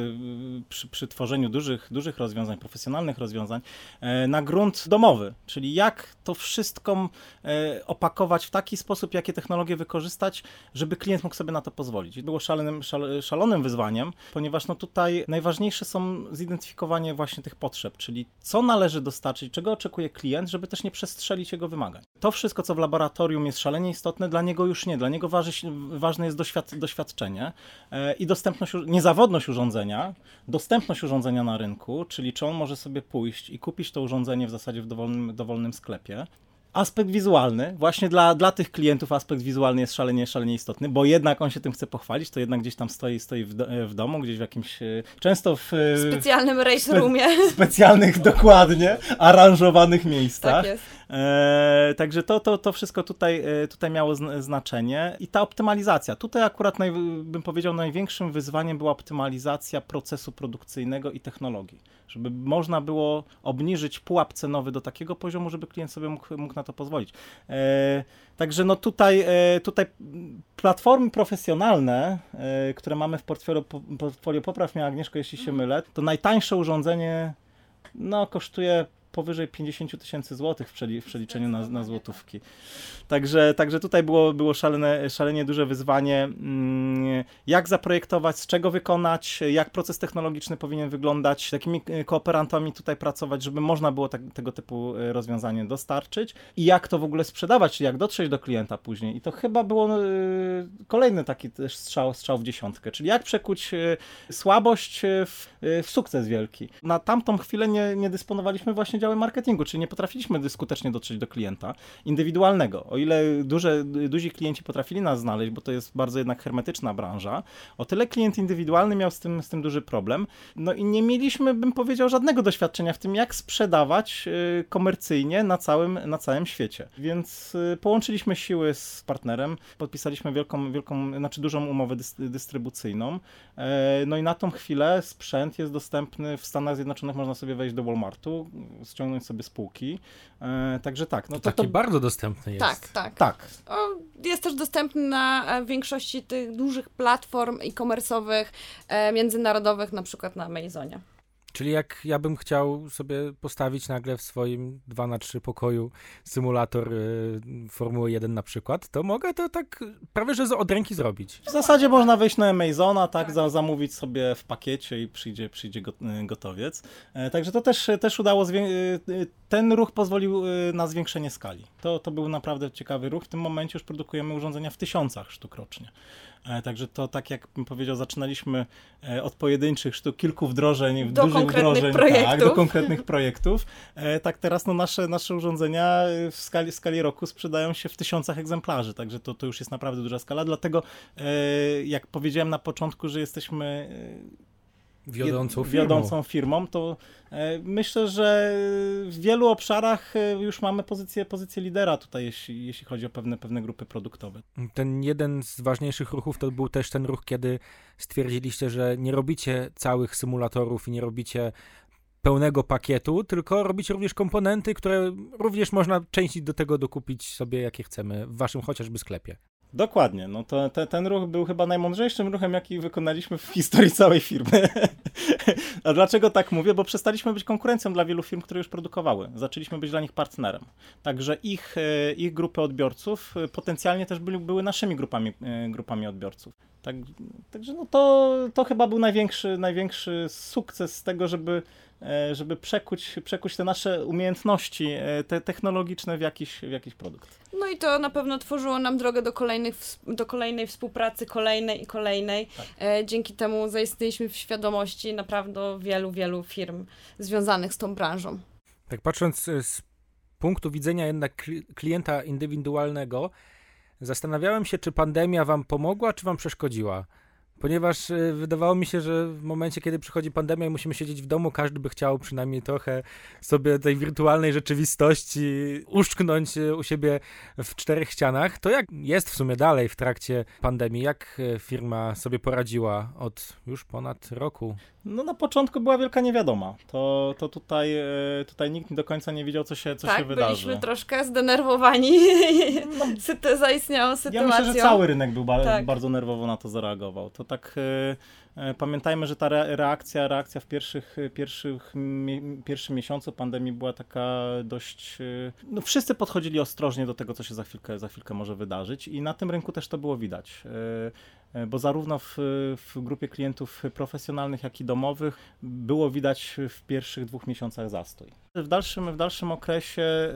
przy, przy, tworzeniu dużych, dużych rozwiązań, profesjonalnych rozwiązań, e, na grunt domowy. Czyli jak to wszystko e, opakować w taki sposób, jakie technologie wykorzystać, żeby klient mógł sobie na to pozwolić. I było szalonym, szal, szalonym wyzwaniem, ponieważ no tutaj najważniejsze są zidentyfikowanie właśnie tych potrzeb, czyli co należy dostarczyć, czego oczekuje klient, klient, żeby też nie przestrzelić jego wymagań. To wszystko, co w laboratorium jest szalenie istotne, dla niego już nie. Dla niego waży, ważne jest doświad doświadczenie e, i dostępność, niezawodność urządzenia, dostępność urządzenia na rynku, czyli czy on może sobie pójść i kupić to urządzenie w zasadzie w dowolnym, dowolnym sklepie, aspekt wizualny, właśnie dla, dla tych klientów aspekt wizualny jest szalenie, szalenie istotny, bo jednak on się tym chce pochwalić, to jednak gdzieś tam stoi, stoi w, do, w domu, gdzieś w jakimś, e, często w... E, specjalnym race roomie. Spe, specjalnych, *laughs* dokładnie, aranżowanych miejscach. Tak jest. E, także to, to, to wszystko tutaj, e, tutaj miało znaczenie i ta optymalizacja. Tutaj akurat naj, bym powiedział największym wyzwaniem była optymalizacja procesu produkcyjnego i technologii, żeby można było obniżyć pułap cenowy do takiego poziomu, żeby klient sobie mógł, mógł na to pozwolić. E, także no tutaj, e, tutaj platformy profesjonalne, e, które mamy w portfolio, portfolio popraw mnie Agnieszko, jeśli się mylę, to najtańsze urządzenie no, kosztuje powyżej 50 tysięcy złotych w, przeliczeniu na, na złotówki. Także, także tutaj było, było szalene, szalenie duże wyzwanie, mm, jak zaprojektować, z czego wykonać, jak proces technologiczny powinien wyglądać, z jakimi e, kooperantami tutaj pracować, żeby można było tak, tego typu e, rozwiązanie dostarczyć i jak to w ogóle sprzedawać, czyli jak dotrzeć do klienta później. I to chyba było e, kolejny taki też strzał, strzał w dziesiątkę, czyli jak przekuć słabość w, w sukces wielki. Na tamtą chwilę nie, nie dysponowaliśmy właśnie działy marketingu, czyli nie potrafiliśmy skutecznie dotrzeć do klienta indywidualnego. O ile duże, duzi klienci potrafili nas znaleźć, bo to jest bardzo jednak hermetyczna branża, o tyle klient indywidualny miał z tym, z tym duży problem. No i nie mieliśmy, bym powiedział, żadnego doświadczenia w tym, jak sprzedawać y, komercyjnie na całym, na całym świecie. Więc y, połączyliśmy siły z partnerem, podpisaliśmy wielką, wielką znaczy dużą umowę dystrybucyjną. E, no i na tą chwilę sprzęt jest dostępny w Stanach Zjednoczonych, można sobie wejść do Walmartu, ściągnąć sobie spółki. E, także tak. No to, to taki to... bardzo dostępny jest. Tak, tak. tak. O, jest też dostępny na e, większości tych dużych platform e-commerce'owych, międzynarodowych, na przykład na Amazonie. Czyli jak ja bym chciał sobie postawić nagle w swoim 2 na 3 pokoju symulator y, Formuły 1 na przykład, to mogę to tak prawie że od ręki zrobić. W zasadzie można wejść na Amazona, tak. Za, zamówić sobie w pakiecie i przyjdzie, przyjdzie y, gotowiec. E, także to też, też udało, y, ten ruch pozwolił na zwiększenie skali. To, to był naprawdę ciekawy ruch. W tym momencie już produkujemy urządzenia w tysiącach sztuk rocznie. E, także to tak jak bym powiedział, zaczynaliśmy e, od pojedynczych sztuk, kilku wdrożeń, do dużych wdrożeń, projektów. Tak, do *laughs* konkretnych projektów. E, tak teraz no, nasze, nasze urządzenia w skali, w skali roku sprzedają się w tysiącach egzemplarzy, także to, to już jest naprawdę duża skala. Dlatego jak powiedziałem na początku, że jesteśmy wiodącą firmą. wiodącą firmą, to e, myślę, że w wielu obszarach e, już mamy pozycję, pozycję lidera tutaj, jeśli, jeśli chodzi o pewne, pewne grupy produktowe. Ten jeden z ważniejszych ruchów to był też ten ruch, kiedy stwierdziliście, że nie robicie całych symulatorów i nie robicie pełnego pakietu, tylko robicie również komponenty, które również można części do tego dokupić sobie, jakie chcemy, w waszym chociażby sklepie. Dokładnie, no to te, ten ruch był chyba najmądrzejszym ruchem, jaki wykonaliśmy w historii całej firmy. *laughs* A dlaczego tak mówię? Bo przestaliśmy być konkurencją dla wielu firm, które już produkowały. Zaczęliśmy być dla nich partnerem. Także ich, e, ich grupy odbiorców e, potencjalnie też byli, były naszymi grupami, e, grupami odbiorców. Tak, także no to, to chyba był największy, największy sukces tego, żeby E, żeby przekuć, przekuć te nasze umiejętności e, te technologiczne w jakiś, w jakiś produkt. No i to na pewno tworzyło nam drogę do, kolejnych, do kolejnej współpracy, kolejnej i kolejnej. Tak. E, dzięki temu zaistnieliśmy w świadomości naprawdę wielu, wielu firm związanych z tą branżą. Tak patrząc z punktu widzenia jednak klienta indywidualnego, zastanawiałem się, czy pandemia wam pomogła, czy wam przeszkodziła ponieważ y, wydawało mi się, że w momencie, kiedy przychodzi pandemia i musimy siedzieć w domu, każdy by chciał przynajmniej trochę sobie tej wirtualnej rzeczywistości uszczknąć y, u siebie w czterech ścianach. To jak jest w sumie dalej w trakcie pandemii? Jak y, firma sobie poradziła od już ponad roku? No na początku była wielka niewiadoma. To, to tutaj, tutaj nikt do końca nie wiedział, co się, co tak, się wydarzy. byliśmy troszkę zdenerwowani no, *laughs* zaistniałą sytuacją. Ja myślę, że cały rynek był ba tak. bardzo nerwowo na to zareagował. To tak e, e, pamiętajmy, że ta reakcja, reakcja w pierwszych, pierwszych pierwszym miesiącu pandemii była taka dość. E, no wszyscy podchodzili ostrożnie do tego, co się za chwilkę, za chwilkę może wydarzyć, i na tym rynku też to było widać. Bo zarówno w, w grupie klientów profesjonalnych, jak i domowych było widać w pierwszych dwóch miesiącach zastój. W dalszym, w dalszym okresie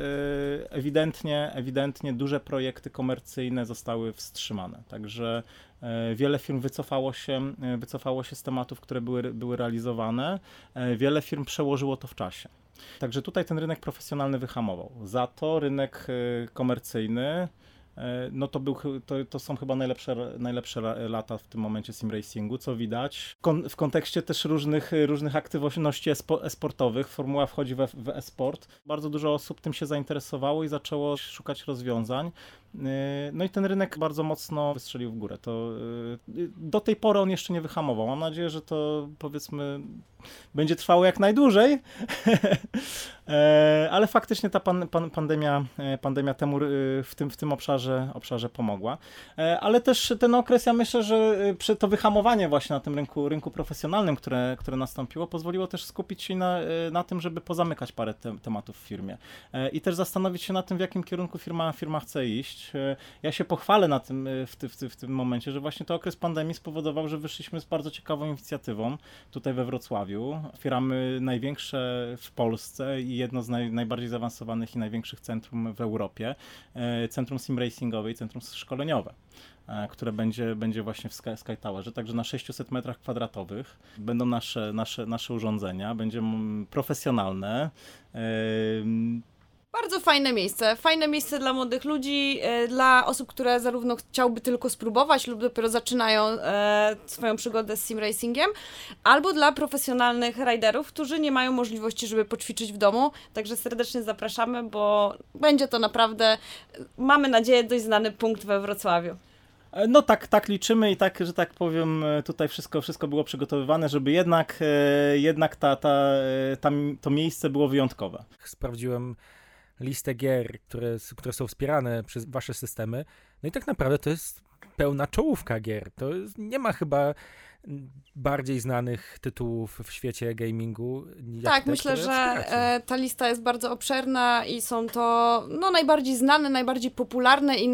ewidentnie, ewidentnie duże projekty komercyjne zostały wstrzymane. Także E, wiele firm wycofało się, e, wycofało się z tematów, które były, były realizowane. Wiele firm przełożyło to w czasie. Także tutaj ten rynek profesjonalny wyhamował. Za to rynek komercyjny no to, był, to, to są chyba najlepsze, najlepsze lata w tym momencie sim racingu, co widać. Kon, w kontekście też różnych, różnych aktywności esportowych, formuła wchodzi w, w e-sport. Bardzo dużo osób tym się zainteresowało i zaczęło szukać rozwiązań. E, no i ten rynek bardzo mocno wystrzelił w górę. To, e, do tej pory on jeszcze nie wyhamował. Mam nadzieję, że to powiedzmy będzie trwało jak najdłużej, *laughs* e, ale faktycznie ta pan, pan, pandemia, pandemia temu w tym, w tym obszarze, obszarze pomogła. Ale też ten okres, ja myślę, że to wyhamowanie właśnie na tym rynku, rynku profesjonalnym, które, które nastąpiło, pozwoliło też skupić się na, na tym, żeby pozamykać parę te, tematów w firmie i też zastanowić się na tym, w jakim kierunku firma, firma chce iść. Ja się pochwalę na tym w, ty, w, ty, w tym momencie, że właśnie to okres pandemii spowodował, że wyszliśmy z bardzo ciekawą inicjatywą tutaj we Wrocławiu, Otwieramy największe w Polsce i jedno z naj, najbardziej zaawansowanych i największych centrum w Europie. E, centrum sim racingowe i centrum szkoleniowe. które będzie, będzie właśnie w Sky, Sky Towerze. Także na 600 metrach kwadratowych będą nasze, nasze, nasze urządzenia, będzie profesjonalne. Bardzo fajne miejsce. Fajne miejsce dla młodych ludzi, e, dla osób, które zarówno chciałby tylko spróbować lub dopiero zaczynają e, swoją przygodę z sim racingiem, albo dla profesjonalnych riderów, którzy nie mają możliwości, żeby poćwiczyć w domu. Także serdecznie zapraszamy, bo będzie to naprawdę, mamy nadzieję, dość znany punkt we Wrocławiu. E, no tak, tak liczymy i tak, że tak powiem, tutaj wszystko, wszystko było przygotowywane, żeby jednak, jednak ta, ta, ta, to miejsce było wyjątkowe. Sprawdziłem listę gier, które, które są wspierane przez wasze systemy. No i tak naprawdę to jest pełna czołówka gier. To nie ma chyba bardziej znanych tytułów w świecie gamingu. tak, te, myślę, że e, ta lista jest bardzo obszerna i są to no, najbardziej znane, najbardziej popularne i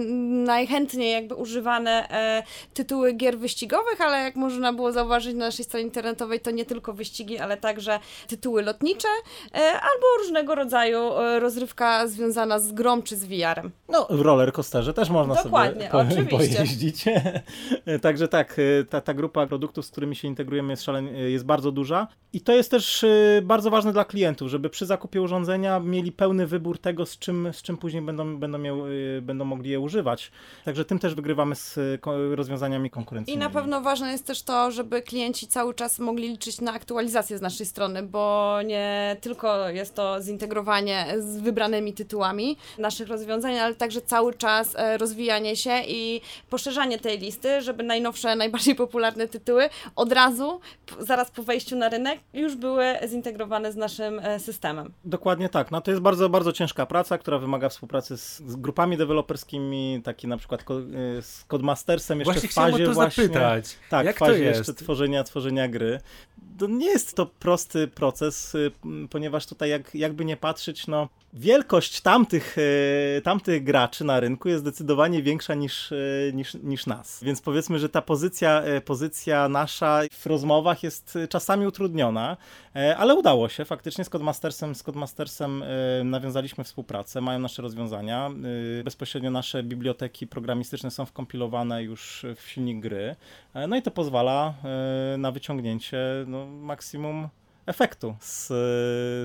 najchętniej jakby używane e, tytuły gier wyścigowych, ale jak można było zauważyć na naszej stronie internetowej, to nie tylko wyścigi, ale także tytuły lotnicze e, albo różnego rodzaju e, rozrywka związana z grą czy z VR-em. No, w roller coasterze też można Dokładnie, sobie po, oczywiście. pojeździć. *laughs* Także tak, e, ta, ta grupa produktów produktów, z którymi się integrujemy jest, szalenie, jest bardzo duża. I to jest też y, bardzo ważne dla klientów, żeby przy zakupie urządzenia mieli pełny wybór tego, z czym, z czym później będą, będą, miał, y, będą mogli je używać. Także tym też wygrywamy z rozwiązaniami konkurencyjnymi. I na pewno ważne jest też to, żeby klienci cały czas mogli liczyć na aktualizację z naszej strony, bo nie tylko jest to zintegrowanie z wybranymi tytułami naszych rozwiązań, ale także cały czas e, rozwijanie się i poszerzanie tej listy, żeby najnowsze, najbardziej popularne tytuły od razu, zaraz po wejściu na rynek, już były zintegrowane z naszym e, systemem. Dokładnie tak. No to jest bardzo, bardzo ciężka praca, która wymaga współpracy z, z grupami deweloperskimi, taki na przykład ko, e, z Codemastersem jeszcze właśnie w fazie to właśnie. Zapytać. Tak, Jak w fazie to jest? jeszcze tworzenia, tworzenia gry. To nie jest to prosty proces, y, ponieważ tutaj jak, jakby nie patrzeć, no wielkość tamtych, e, tamtych graczy na rynku jest zdecydowanie większa niż, niż, niż nas. Więc powiedzmy, że ta pozycja, pozycja nasza w rozmowach jest czasami utrudniona, e, ale udało się. Faktycznie z Codemastersem, z Codemastersem e, nawiązaliśmy współpracę, mają nasze rozwiązania. E, bezpośrednio nasze biblioteki programistyczne są wkompilowane już w silnik gry. No i to pozwala na wyciągnięcie no, maksimum efektu z,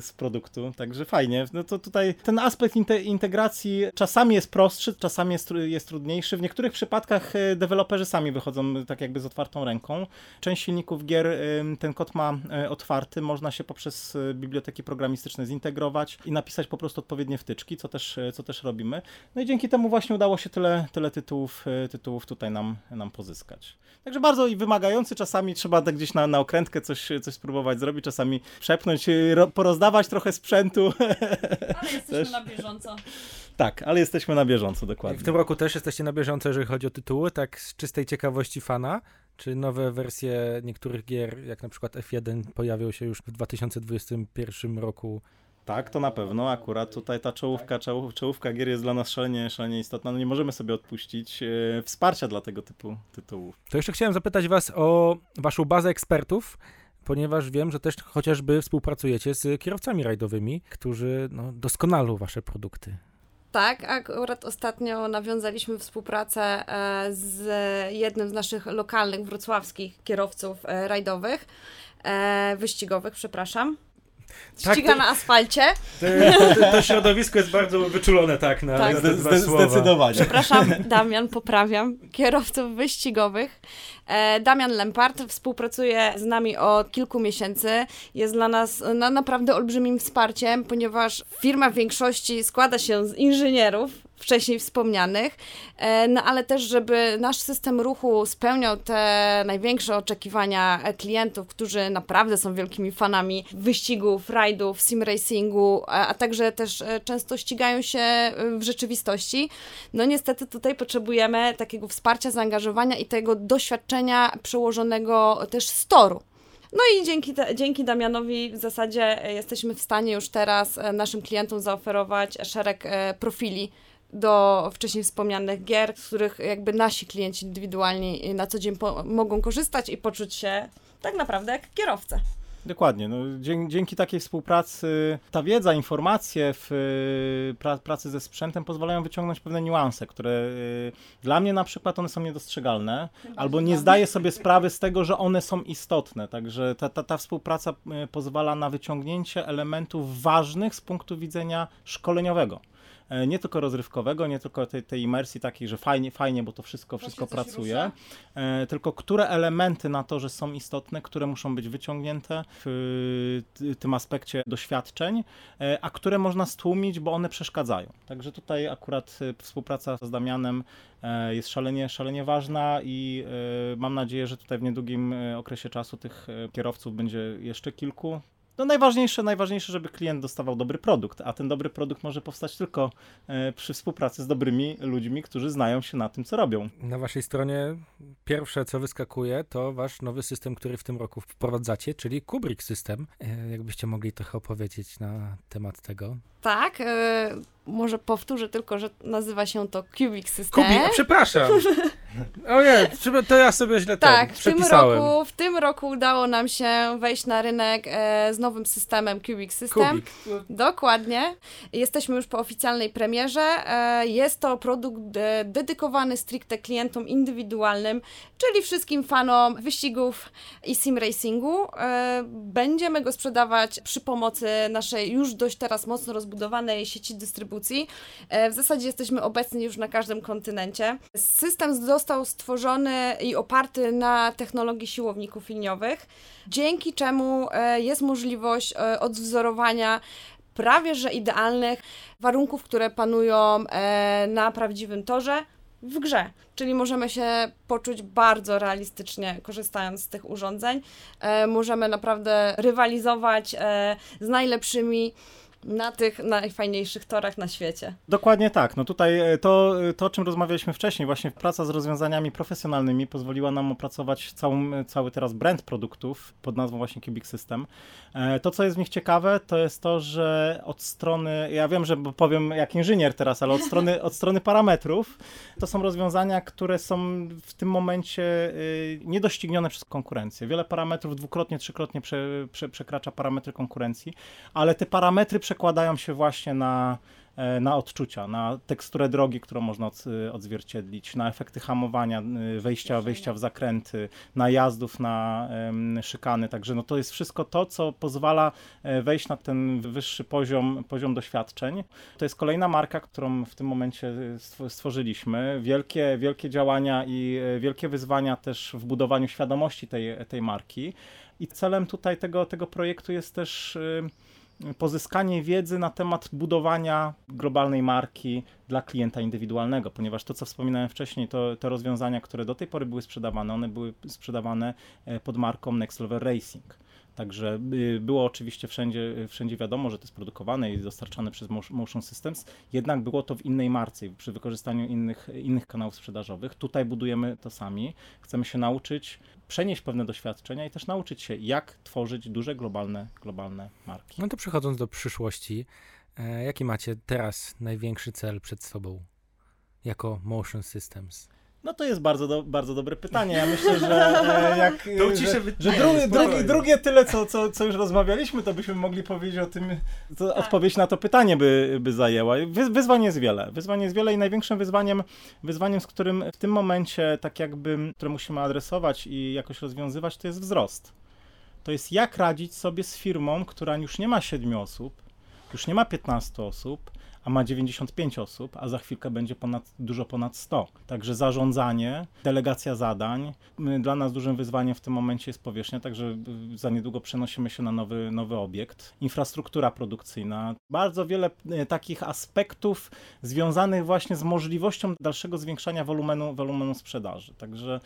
z produktu, także fajnie. No to tutaj ten aspekt inte, integracji czasami jest prostszy, czasami jest, jest trudniejszy. W niektórych przypadkach e, deweloperzy sami wychodzą tak jakby z otwartą ręką. Część silników gier ten kod ma e, otwarty, można się poprzez e, biblioteki programistyczne zintegrować i napisać po prostu odpowiednie wtyczki, co też, co też robimy. No i dzięki temu właśnie udało się tyle, tyle tytułów, tytułów tutaj nam, nam pozyskać. Także bardzo wymagający, czasami trzeba tak gdzieś na, na okrętkę coś, coś spróbować zrobić, czasami przepnąć, y, porozdawać trochę sprzętu. Ale jesteśmy *laughs* też. na bieżąco. Tak, ale jesteśmy na bieżąco, dokładnie. W tym roku też jesteście na bieżąco, jeżeli chodzi o tytuły, tak z czystej ciekawości fana. Czy nowe wersje niektórych gier, jak na przykład F1, pojawią się już w 2021 roku? Tak, to na pewno. Akurat tutaj ta czołówka, czołówka gier jest dla nas szalenie, szalenie istotna. No nie możemy sobie odpuścić e, wsparcia dla tego typu tytułów. To jeszcze chciałem zapytać Was o Waszą bazę ekspertów ponieważ wiem, że też chociażby współpracujecie z kierowcami rajdowymi, którzy no, doskonalą wasze produkty. Tak, akurat ostatnio nawiązaliśmy współpracę e, z jednym z naszych lokalnych wrocławskich kierowców e, rajdowych, e, wyścigowych, przepraszam. Tak, Ściga tak, to, na asfalcie. To, to, to, środowisko jest bardzo wyczulone, tak, na, tak. Zde, zde, Zdecydowanie. Przepraszam, *laughs* Damian, poprawiam. Kierowców wyścigowych. E, Damian Lempart współpracuje z nami od kilku miesięcy. Jest dla nas no, naprawdę olbrzymim wsparciem, ponieważ firma w większości składa się z inżynierów, wcześniej wspomnianych, e, no ale też, żeby nasz system ruchu spełniał te największe oczekiwania klientów, którzy naprawdę są wielkimi fanami wyścigów, rajdów, sim racingu, a, także też e, często ścigają się w rzeczywistości. No niestety tutaj potrzebujemy takiego wsparcia, zaangażowania i tego doświadczenia doświadczenia przełożonego też z toru. No i dzięki, dzięki Damianowi w zasadzie e, jesteśmy w stanie już teraz e, naszym klientom zaoferować szereg e, profili do wcześniej wspomnianych gier, z których jakby nasi klienci indywidualni na co dzień mogą korzystać i poczuć się tak naprawdę jak kierowcy. Dokładnie. No, dzięki, dzięki takiej współpracy ta wiedza, informacje w pra, pracy ze sprzętem pozwalają wyciągnąć pewne niuanse, które dla mnie na przykład one są niedostrzegalne, albo nie zdaję sobie sprawy z tego, że one są istotne. Także ta, ta, ta współpraca pozwala na wyciągnięcie elementów ważnych z punktu widzenia szkoleniowego. E, nie tylko rozrywkowego, nie tylko tej, tej imersji takiej, że fajnie, fajnie, bo to wszystko, wszystko pracuje, e, tylko które elementy na to, że są istotne, które muszą być wyciągnięte w tym aspekcie doświadczeń, e, a które można stłumić, bo one przeszkadzają. Także tutaj akurat współpraca z Damianem jest szalenie, szalenie ważna i mam nadzieję, że tutaj w niedługim okresie czasu tych kierowców będzie jeszcze kilku no najważniejsze, najważniejsze, żeby klient dostawał dobry produkt, a ten dobry produkt może powstać tylko e, przy współpracy z dobrymi ludźmi, którzy znają się na tym, co robią. Na waszej stronie pierwsze, co wyskakuje, to wasz nowy system, który w tym roku wprowadzacie, czyli Kubrick System. E, jakbyście mogli trochę opowiedzieć na temat tego. Tak, e, może powtórzę tylko, że nazywa się to Cubic System. Kubik, przepraszam. *laughs* Ojej, to ja sobie źle tak, ten, w tym, roku, w tym roku udało nam się wejść na rynek e, z nowym systemem Cubic System. Kubik. Dokładnie. Jesteśmy już po oficjalnej premierze. E, jest to produkt de dedykowany stricte klientom indywidualnym, czyli wszystkim fanom wyścigów i sim racingu. E, będziemy go sprzedawać przy pomocy naszej już dość teraz mocno rozbudowanej sieci dystrybucji. E, w zasadzie jesteśmy obecni już na każdym kontynencie. System został stworzony i oparty na technologii siłowników liniowych, dzięki czemu e, jest możliwość e, odwzorowania prawie że idealnych warunków, które panują na prawdziwym torze w grze. Czyli możemy się poczuć bardzo realistycznie korzystając z tych urządzeń. możemy naprawdę rywalizować z najlepszymi na tych najfajniejszych torach na świecie. Dokładnie tak. No tutaj e, to, to, o czym rozmawialiśmy wcześniej, właśnie praca z rozwiązaniami profesjonalnymi pozwoliła nam opracować całą, cały teraz brand produktów pod nazwą właśnie Cubic System. E, to, co jest w nich ciekawe, to jest to, że od strony, ja wiem, że powiem jak inżynier teraz, ale od *laughs* strony, od strony parametrów, to są rozwiązania, które są w tym momencie niedoścignione przez konkurencję. Wiele parametrów dwukrotnie, trzykrotnie prze, prze, przekracza parametry konkurencji, ale te parametry przekładają się właśnie na, e, na odczucia, na teksturę drogi, którą można odzwierciedlić, na efekty hamowania, wejścia, wejścia w zakręty, na jazdów, na szykany. Także no to jest wszystko to, co pozwala e, wejść na ten wyższy poziom, poziom doświadczeń. To jest kolejna marka, którą w tym momencie stworzyliśmy. Wielkie, wielkie działania i e, wielkie wyzwania też w budowaniu świadomości tej, tej marki. I celem tutaj tego, tego projektu jest też pozyskanie wiedzy na temat budowania globalnej marki dla klienta indywidualnego, ponieważ to, co wspominałem wcześniej, to te rozwiązania, które do tej pory były sprzedawane, one były sprzedawane e, pod marką Next Level Racing. Także y, było oczywiście wszędzie, wszędzie wiadomo, że to jest produkowane i dostarczane przez Motion Systems, jednak było to w innej marce, przy wykorzystaniu innych, innych kanałów sprzedażowych. Tutaj budujemy to sami. Chcemy się nauczyć, przenieść pewne doświadczenia i też nauczyć się, jak tworzyć duże globalne, globalne marki. No to przechodząc do przyszłości, e, jaki macie teraz największy cel przed sobą jako Motion Systems? No to jest bardzo, do, bardzo dobre pytanie. Ja myślę, że e, *laughs* jak. To że, że drugie, drugie, drugie tyle, co, co, co już rozmawialiśmy, to byśmy mogli powiedzieć o tym. To tak. Odpowiedź na to pytanie by, by zajęła. Wy, wyzwań jest wiele. Wyzwań jest wiele i największym wyzwaniem, wyzwaniem, z którym w tym momencie, tak jakby, które musimy adresować i jakoś rozwiązywać, to jest wzrost. To jest jak radzić sobie z firmą, która już nie ma siedmiu osób, już nie ma 15 osób, a ma 95 osób, a za chwilkę będzie ponad, dużo ponad 100. Także zarządzanie, delegacja zadań. Dla nas dużym wyzwaniem w tym momencie jest powierzchnia, także za niedługo przenosimy się na nowy, nowy obiekt. Infrastruktura produkcyjna. Bardzo wiele e, takich aspektów związanych właśnie z możliwością dalszego zwiększania wolumenu, wolumenu sprzedaży. Także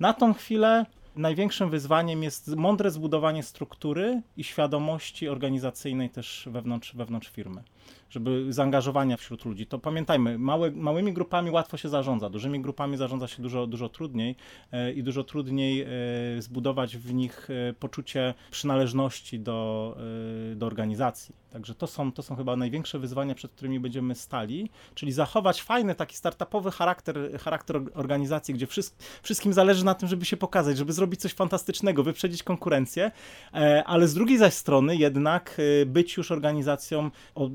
na tą chwilę największym wyzwaniem jest mądre zbudowanie struktury i świadomości organizacyjnej też wewnątrz, wewnątrz firmy żeby zaangażowania wśród ludzi. To pamiętajmy, małe, małymi grupami łatwo się zarządza, dużymi grupami zarządza się dużo, dużo trudniej e, i dużo trudniej e, zbudować w nich e, poczucie przynależności do, do organizacji. Także to są, to są chyba największe wyzwania, przed którymi będziemy stali, czyli zachować fajny taki startupowy charakter, charakter organizacji, gdzie wszystkim zależy na tym, żeby się pokazać, żeby zrobić coś fantastycznego, wyprzedzić konkurencję, ale z drugiej zaś strony jednak być już organizacją o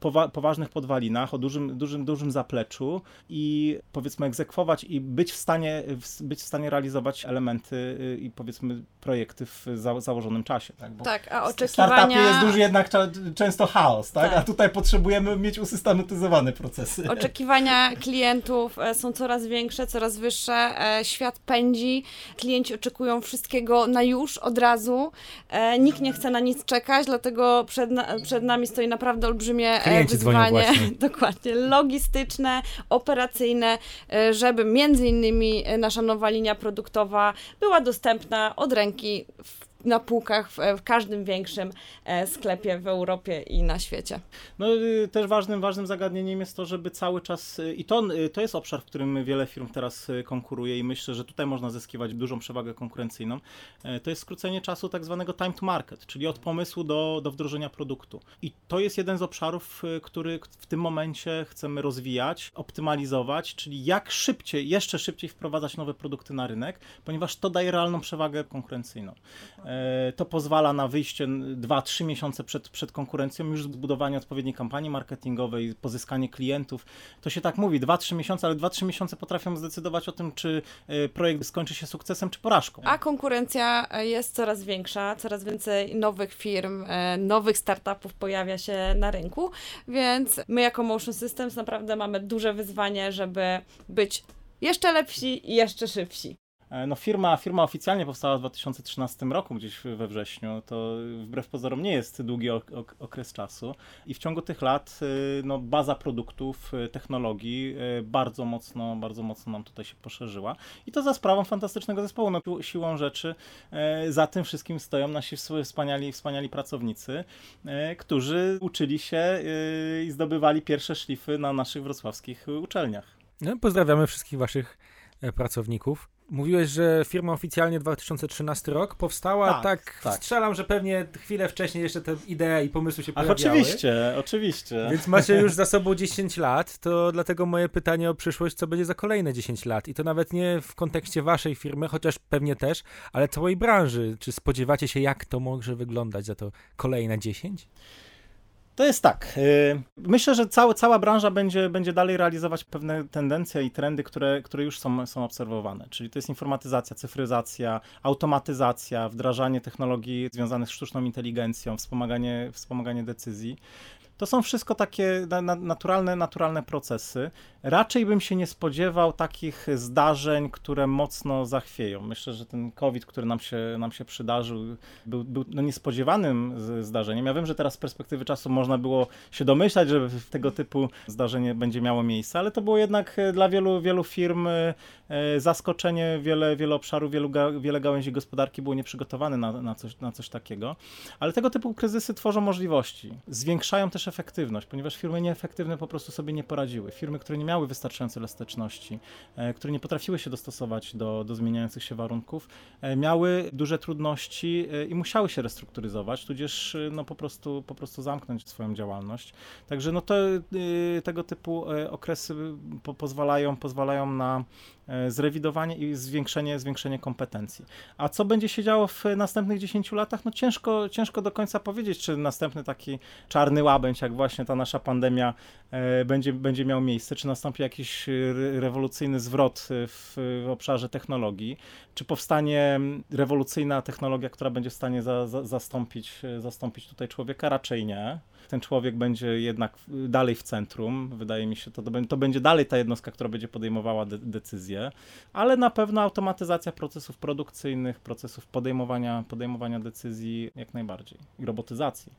powa poważnych podwalinach, o dużym, dużym, dużym zapleczu i powiedzmy egzekwować i być w stanie, być w stanie realizować elementy e, i powiedzmy projekty w za założonym czasie. Tak, Bo tak a oczekiwania... W startupie jest duży jednak często chaos, tak? tak? A tutaj potrzebujemy mieć usystematyzowane procesy. Oczekiwania klientów są coraz większe, coraz wyższe, świat pędzi, klienci oczekują wszystkiego na już, od razu, nikt nie chce na nic czekać, dlatego przed, na, przed nami stoi naprawdę olbrzymie Klienci wyzwanie, *laughs* dokładnie, logistyczne, operacyjne, żeby między innymi nasza nowa linia produktowa była dostępna od ręki w na półkach w, w, każdym większym e, sklepie w Europie i na świecie. No y, też ważnym, ważnym zagadnieniem jest to, żeby cały czas, y, i to, y, to jest obszar, w którym wiele firm teraz konkuruje i myślę, że tutaj można zyskiwać dużą przewagę konkurencyjną, e, to jest skrócenie czasu tak zwanego time to market, czyli od pomysłu do, do wdrożenia produktu. I to jest jeden z obszarów, który w tym momencie chcemy rozwijać, optymalizować, czyli jak szybciej, jeszcze szybciej wprowadzać nowe produkty na rynek, ponieważ to daje realną przewagę konkurencyjną. E, to pozwala na wyjście 2-3 miesiące przed, przed konkurencją, już zbudowanie odpowiedniej kampanii marketingowej, pozyskanie klientów. To się tak mówi, 2-3 miesiące, ale 2-3 miesiące potrafią zdecydować o tym, czy e, projekt skończy się sukcesem, czy porażką. A konkurencja jest coraz większa, coraz więcej nowych firm, e, nowych startupów pojawia się na rynku, więc my jako Motion Systems naprawdę mamy duże wyzwanie, żeby być jeszcze lepsi i jeszcze szybsi. E, no firma, firma oficjalnie powstała w 2013 roku, gdzieś we wrześniu. To wbrew pozorom nie jest długi okres czasu. I w ciągu tych lat y, no, baza produktów, y, technologii y, bardzo mocno, bardzo mocno nam tutaj się poszerzyła. I to za sprawą fantastycznego zespołu. No, siłą rzeczy za tym wszystkim stoją nasi wspaniali, wspaniali pracownicy, którzy uczyli się i zdobywali pierwsze szlify na naszych wrocławskich uczelniach. No, pozdrawiamy wszystkich waszych pracowników. Mówiłeś, że firma oficjalnie 2013 rok powstała, tak, tak, tak, strzelam, że pewnie chwilę wcześniej jeszcze te idee i pomysły się Ach, pojawiały. oczywiście, oczywiście. Więc macie już za *laughs* sobą 10 lat, to dlatego moje pytanie o przyszłość, co będzie za kolejne 10 lat i to nawet nie w kontekście waszej firmy, chociaż pewnie też, ale całej branży. Czy spodziewacie się, jak to może wyglądać za to kolejne 10? To jest tak. Y, myślę, że cała, cała branża będzie, będzie dalej realizować pewne tendencje i trendy, które, które już są, są obserwowane. Czyli to jest informatyzacja, cyfryzacja, automatyzacja, wdrażanie technologii związanych z sztuczną inteligencją, wspomaganie, wspomaganie decyzji. To są wszystko takie naturalne, naturalne procesy. Raczej bym się nie spodziewał takich zdarzeń, które mocno zachwieją. Myślę, że ten COVID, który nam się, nam się przydarzył, był, był no niespodziewanym zdarzeniem. Ja wiem, że teraz z perspektywy czasu można było się domyślać, że tego typu zdarzenie będzie miało miejsce, ale to było jednak e, dla wielu, wielu firm e, zaskoczenie. Wiele, wiele obszarów, wielu, wiele gałęzi gospodarki było nieprzygotowane na, na, coś, na coś takiego. Ale tego typu kryzysy tworzą możliwości. Zwiększają też efektywność, ponieważ firmy nieefektywne po prostu sobie nie poradziły. Firmy, które nie miały wystarczającej elastyczności, e, które nie potrafiły się dostosować do, do zmieniających się warunków, e, miały duże trudności e, i musiały się restrukturyzować, tudzież no, po, prostu, po prostu zamknąć swoją działalność. Także no, to, tego typu okresy po, pozwalają, pozwalają na zrewidowanie i zwiększenie, zwiększenie kompetencji. A co będzie się działo w następnych 10 latach? No ciężko, ciężko do końca powiedzieć, czy następny taki czarny łabędź, jak właśnie ta nasza pandemia e, będzie, będzie miał miejsce, czy nastąpi jakiś rewolucyjny zwrot w, w obszarze technologii, czy powstanie rewolucyjna technologia, która będzie w stanie za, za, zastąpić, zastąpić tutaj człowieka? Raczej nie. Ten człowiek będzie jednak dalej w centrum, wydaje mi się, to, to będzie dalej ta jednostka, która będzie podejmowała de decyzje, ale na pewno automatyzacja procesów produkcyjnych, procesów podejmowania, podejmowania decyzji jak najbardziej i robotyzacji.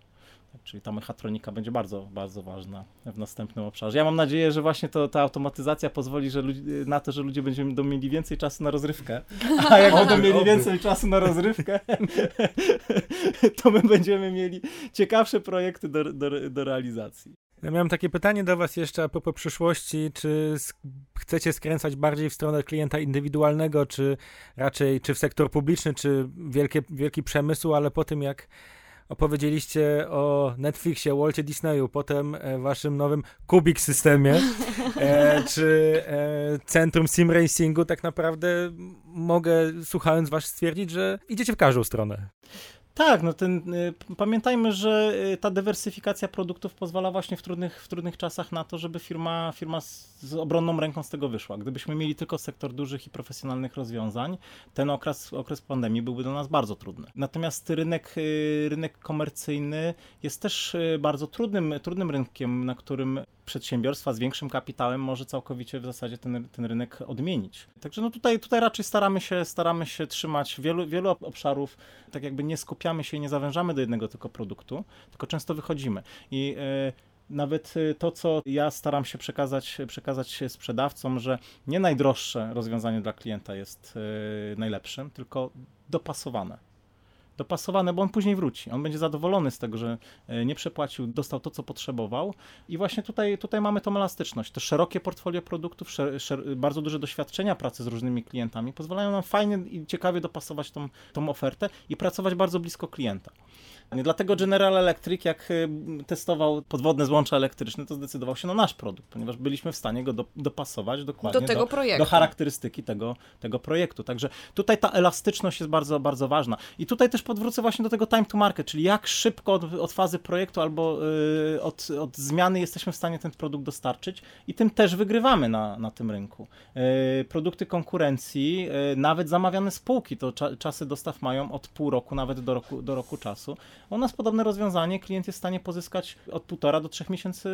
Czyli ta mechatronika będzie bardzo, bardzo ważna w następnym obszarze. Ja mam nadzieję, że właśnie to, ta automatyzacja pozwoli że ludzi, na to, że ludzie będą mieli więcej czasu na rozrywkę. A jak będą mieli więcej czasu na rozrywkę, *laughs* to my będziemy mieli ciekawsze projekty do, do, do realizacji. Ja miałem takie pytanie do Was jeszcze a propos przyszłości. Czy chcecie skręcać bardziej w stronę klienta indywidualnego, czy raczej czy w sektor publiczny, czy wielkie, wielki przemysł, ale po tym jak opowiedzieliście o Netflixie, Walcie Disneyu, potem e, waszym nowym Kubik systemie, e, *laughs* czy e, Centrum Sim Racingu, tak naprawdę mogę, słuchając was, stwierdzić, że idziecie w każdą stronę. Tak, no ten, y, pamiętajmy, że y, ta dywersyfikacja produktów pozwala właśnie w trudnych, w trudnych czasach na to, żeby firma, firma z, z obronną ręką z tego wyszła. Gdybyśmy mieli tylko sektor dużych i profesjonalnych rozwiązań, ten okres, okres pandemii byłby dla nas bardzo trudny. Natomiast rynek, y, rynek komercyjny jest też bardzo trudnym, trudnym rynkiem, na którym przedsiębiorstwa z większym kapitałem może całkowicie w zasadzie ten, ten rynek odmienić. Także no tutaj, tutaj raczej staramy się, staramy się trzymać wielu, wielu obszarów, tak jakby nie skupiamy się i nie zawężamy do jednego tylko produktu, tylko często wychodzimy. I e, nawet e, to, co ja staram się przekazać, przekazać sprzedawcom, że nie najdroższe rozwiązanie dla klienta jest e, najlepszym, tylko dopasowane dopasowane, bo on później wróci. On będzie zadowolony z tego, że e, nie przepłacił, dostał to, co potrzebował. I właśnie tutaj, tutaj mamy tą elastyczność. To szerokie portfolio produktów, szer, szer, bardzo duże doświadczenia pracy z różnymi klientami pozwalają nam fajnie i ciekawie dopasować tą, tą ofertę i pracować bardzo blisko klienta. Dlatego General Electric, jak y, testował podwodne złącza elektryczne, to zdecydował się na nasz produkt, ponieważ byliśmy w stanie go do, dopasować dokładnie do, tego do, projektu. do charakterystyki tego, tego projektu. Także tutaj ta elastyczność jest bardzo, bardzo ważna. I tutaj też podwrócę właśnie do tego time to market, czyli jak szybko od, od fazy projektu albo y, od, od zmiany jesteśmy w stanie ten produkt dostarczyć i tym też wygrywamy na, na tym rynku. Y, produkty konkurencji, nawet zamawiane spółki, to cza, czasy dostaw mają od pół roku, nawet do roku, do roku czasu. U nas podobne rozwiązanie klient jest w stanie pozyskać od półtora do trzech miesięcy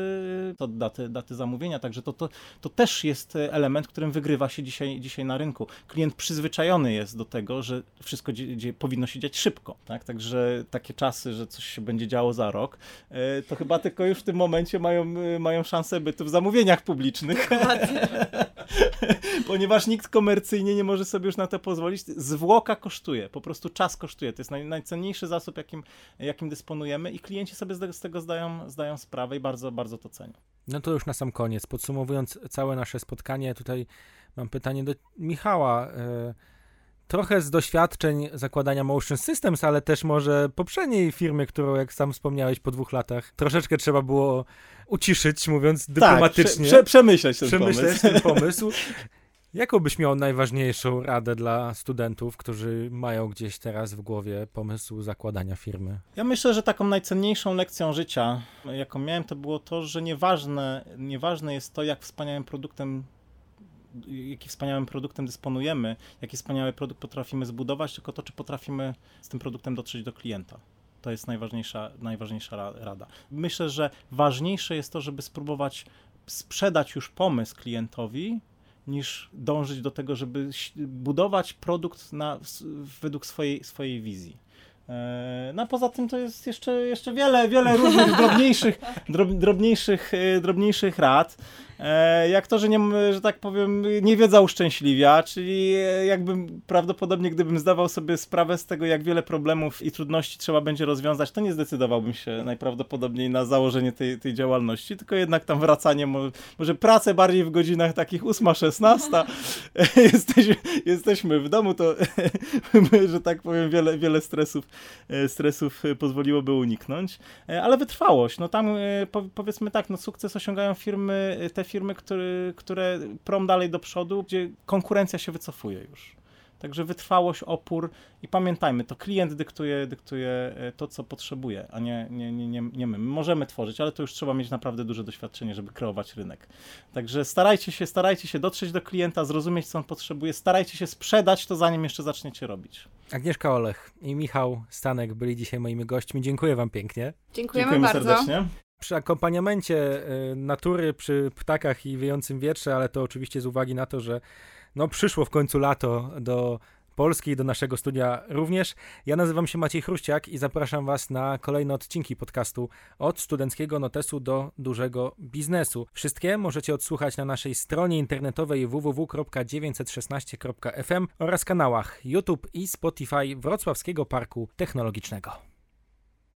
od daty, daty zamówienia, także to, to, to też jest element, którym wygrywa się dzisiaj, dzisiaj na rynku. Klient przyzwyczajony jest do tego, że wszystko dzie, dzie, powinno się dziać szybko, tak? Także takie czasy, że coś się będzie działo za rok, e, to chyba tylko już w tym momencie mają, mają szansę bytu w zamówieniach publicznych. *laughs* Ponieważ nikt komercyjnie nie może sobie już na to pozwolić. Zwłoka kosztuje, po prostu czas kosztuje. To jest naj, najcenniejszy zasób, jakim, jakim dysponujemy i klienci sobie z tego zdają, zdają sprawę i bardzo, bardzo to cenią. No to już na sam koniec. Podsumowując całe nasze spotkanie, tutaj mam pytanie do Michała. E, trochę z doświadczeń zakładania Motion Systems, ale też może poprzedniej firmy, którą, jak sam wspomniałeś, po dwóch latach troszeczkę trzeba było uciszyć, mówiąc tak, dyplomatycznie. Prze, prze, przemyśleć ten przemyśleć pomysł. ten pomysł. *laughs* Jaką byś miał najważniejszą radę dla studentów, którzy mają gdzieś teraz w głowie pomysł zakładania firmy? Ja myślę, że taką najcenniejszą lekcją życia, jaką miałem, to było to, że nieważne, nieważne jest to, jak wspaniałym produktem jaki wspaniałym produktem dysponujemy, jaki wspaniały produkt potrafimy zbudować, tylko to, czy potrafimy z tym produktem dotrzeć do klienta. To jest najważniejsza, najważniejsza rada. Myślę, że ważniejsze jest to, żeby spróbować sprzedać już pomysł klientowi, niż dążyć do tego, żeby budować produkt na, według swojej, swojej wizji. E, no a poza tym to jest jeszcze, jeszcze wiele, wiele różnych *laughs* drobniejszych, drob, drobniejszych, e, drobniejszych rad. E, jak to, że nie, że tak powiem, nie wiedza uszczęśliwia, czyli jakbym prawdopodobnie, gdybym zdawał sobie sprawę z tego, jak wiele problemów i trudności trzeba będzie rozwiązać, to nie zdecydowałbym się najprawdopodobniej na założenie tej, tej działalności, tylko jednak tam wracanie, może pracę bardziej w godzinach takich 8-16, *laughs* jesteśmy, jesteśmy w domu, to *laughs* że tak powiem, wiele, wiele stresów E, stresów e, pozwoliłoby uniknąć, e, ale wytrwałość, no tam powiedzmy tak, no sukces osiągają firmy, te firmy, które, które prom dalej do przodu, gdzie konkurencja się wycofuje już. Także wytrwałość, opór i pamiętajmy, to klient dyktuje, dyktuje e, to, co potrzebuje, a nie, nie, nie, nie, nie my. my. Możemy tworzyć, ale to już trzeba mieć naprawdę duże doświadczenie, żeby kreować rynek. Także starajcie się, starajcie się dotrzeć do klienta, zrozumieć, co on potrzebuje, starajcie się sprzedać to, zanim jeszcze zaczniecie robić. Agnieszka Olech i Michał Stanek byli dzisiaj moimi gośćmi. Dziękuję wam pięknie. Dziękujemy, Dziękujemy bardzo. serdecznie przy akompaniamencie e, natury, przy ptakach i wiejącym wietrze, ale to oczywiście z uwagi na to, że no przyszło w końcu lato do Polski, do naszego studia również. Ja nazywam się Maciej Chruściak i zapraszam Was na kolejne odcinki podcastu od studenckiego notesu do dużego biznesu. Wszystkie możecie odsłuchać na naszej stronie internetowej www.916.fm oraz kanałach YouTube i Spotify Wrocławskiego Parku Technologicznego.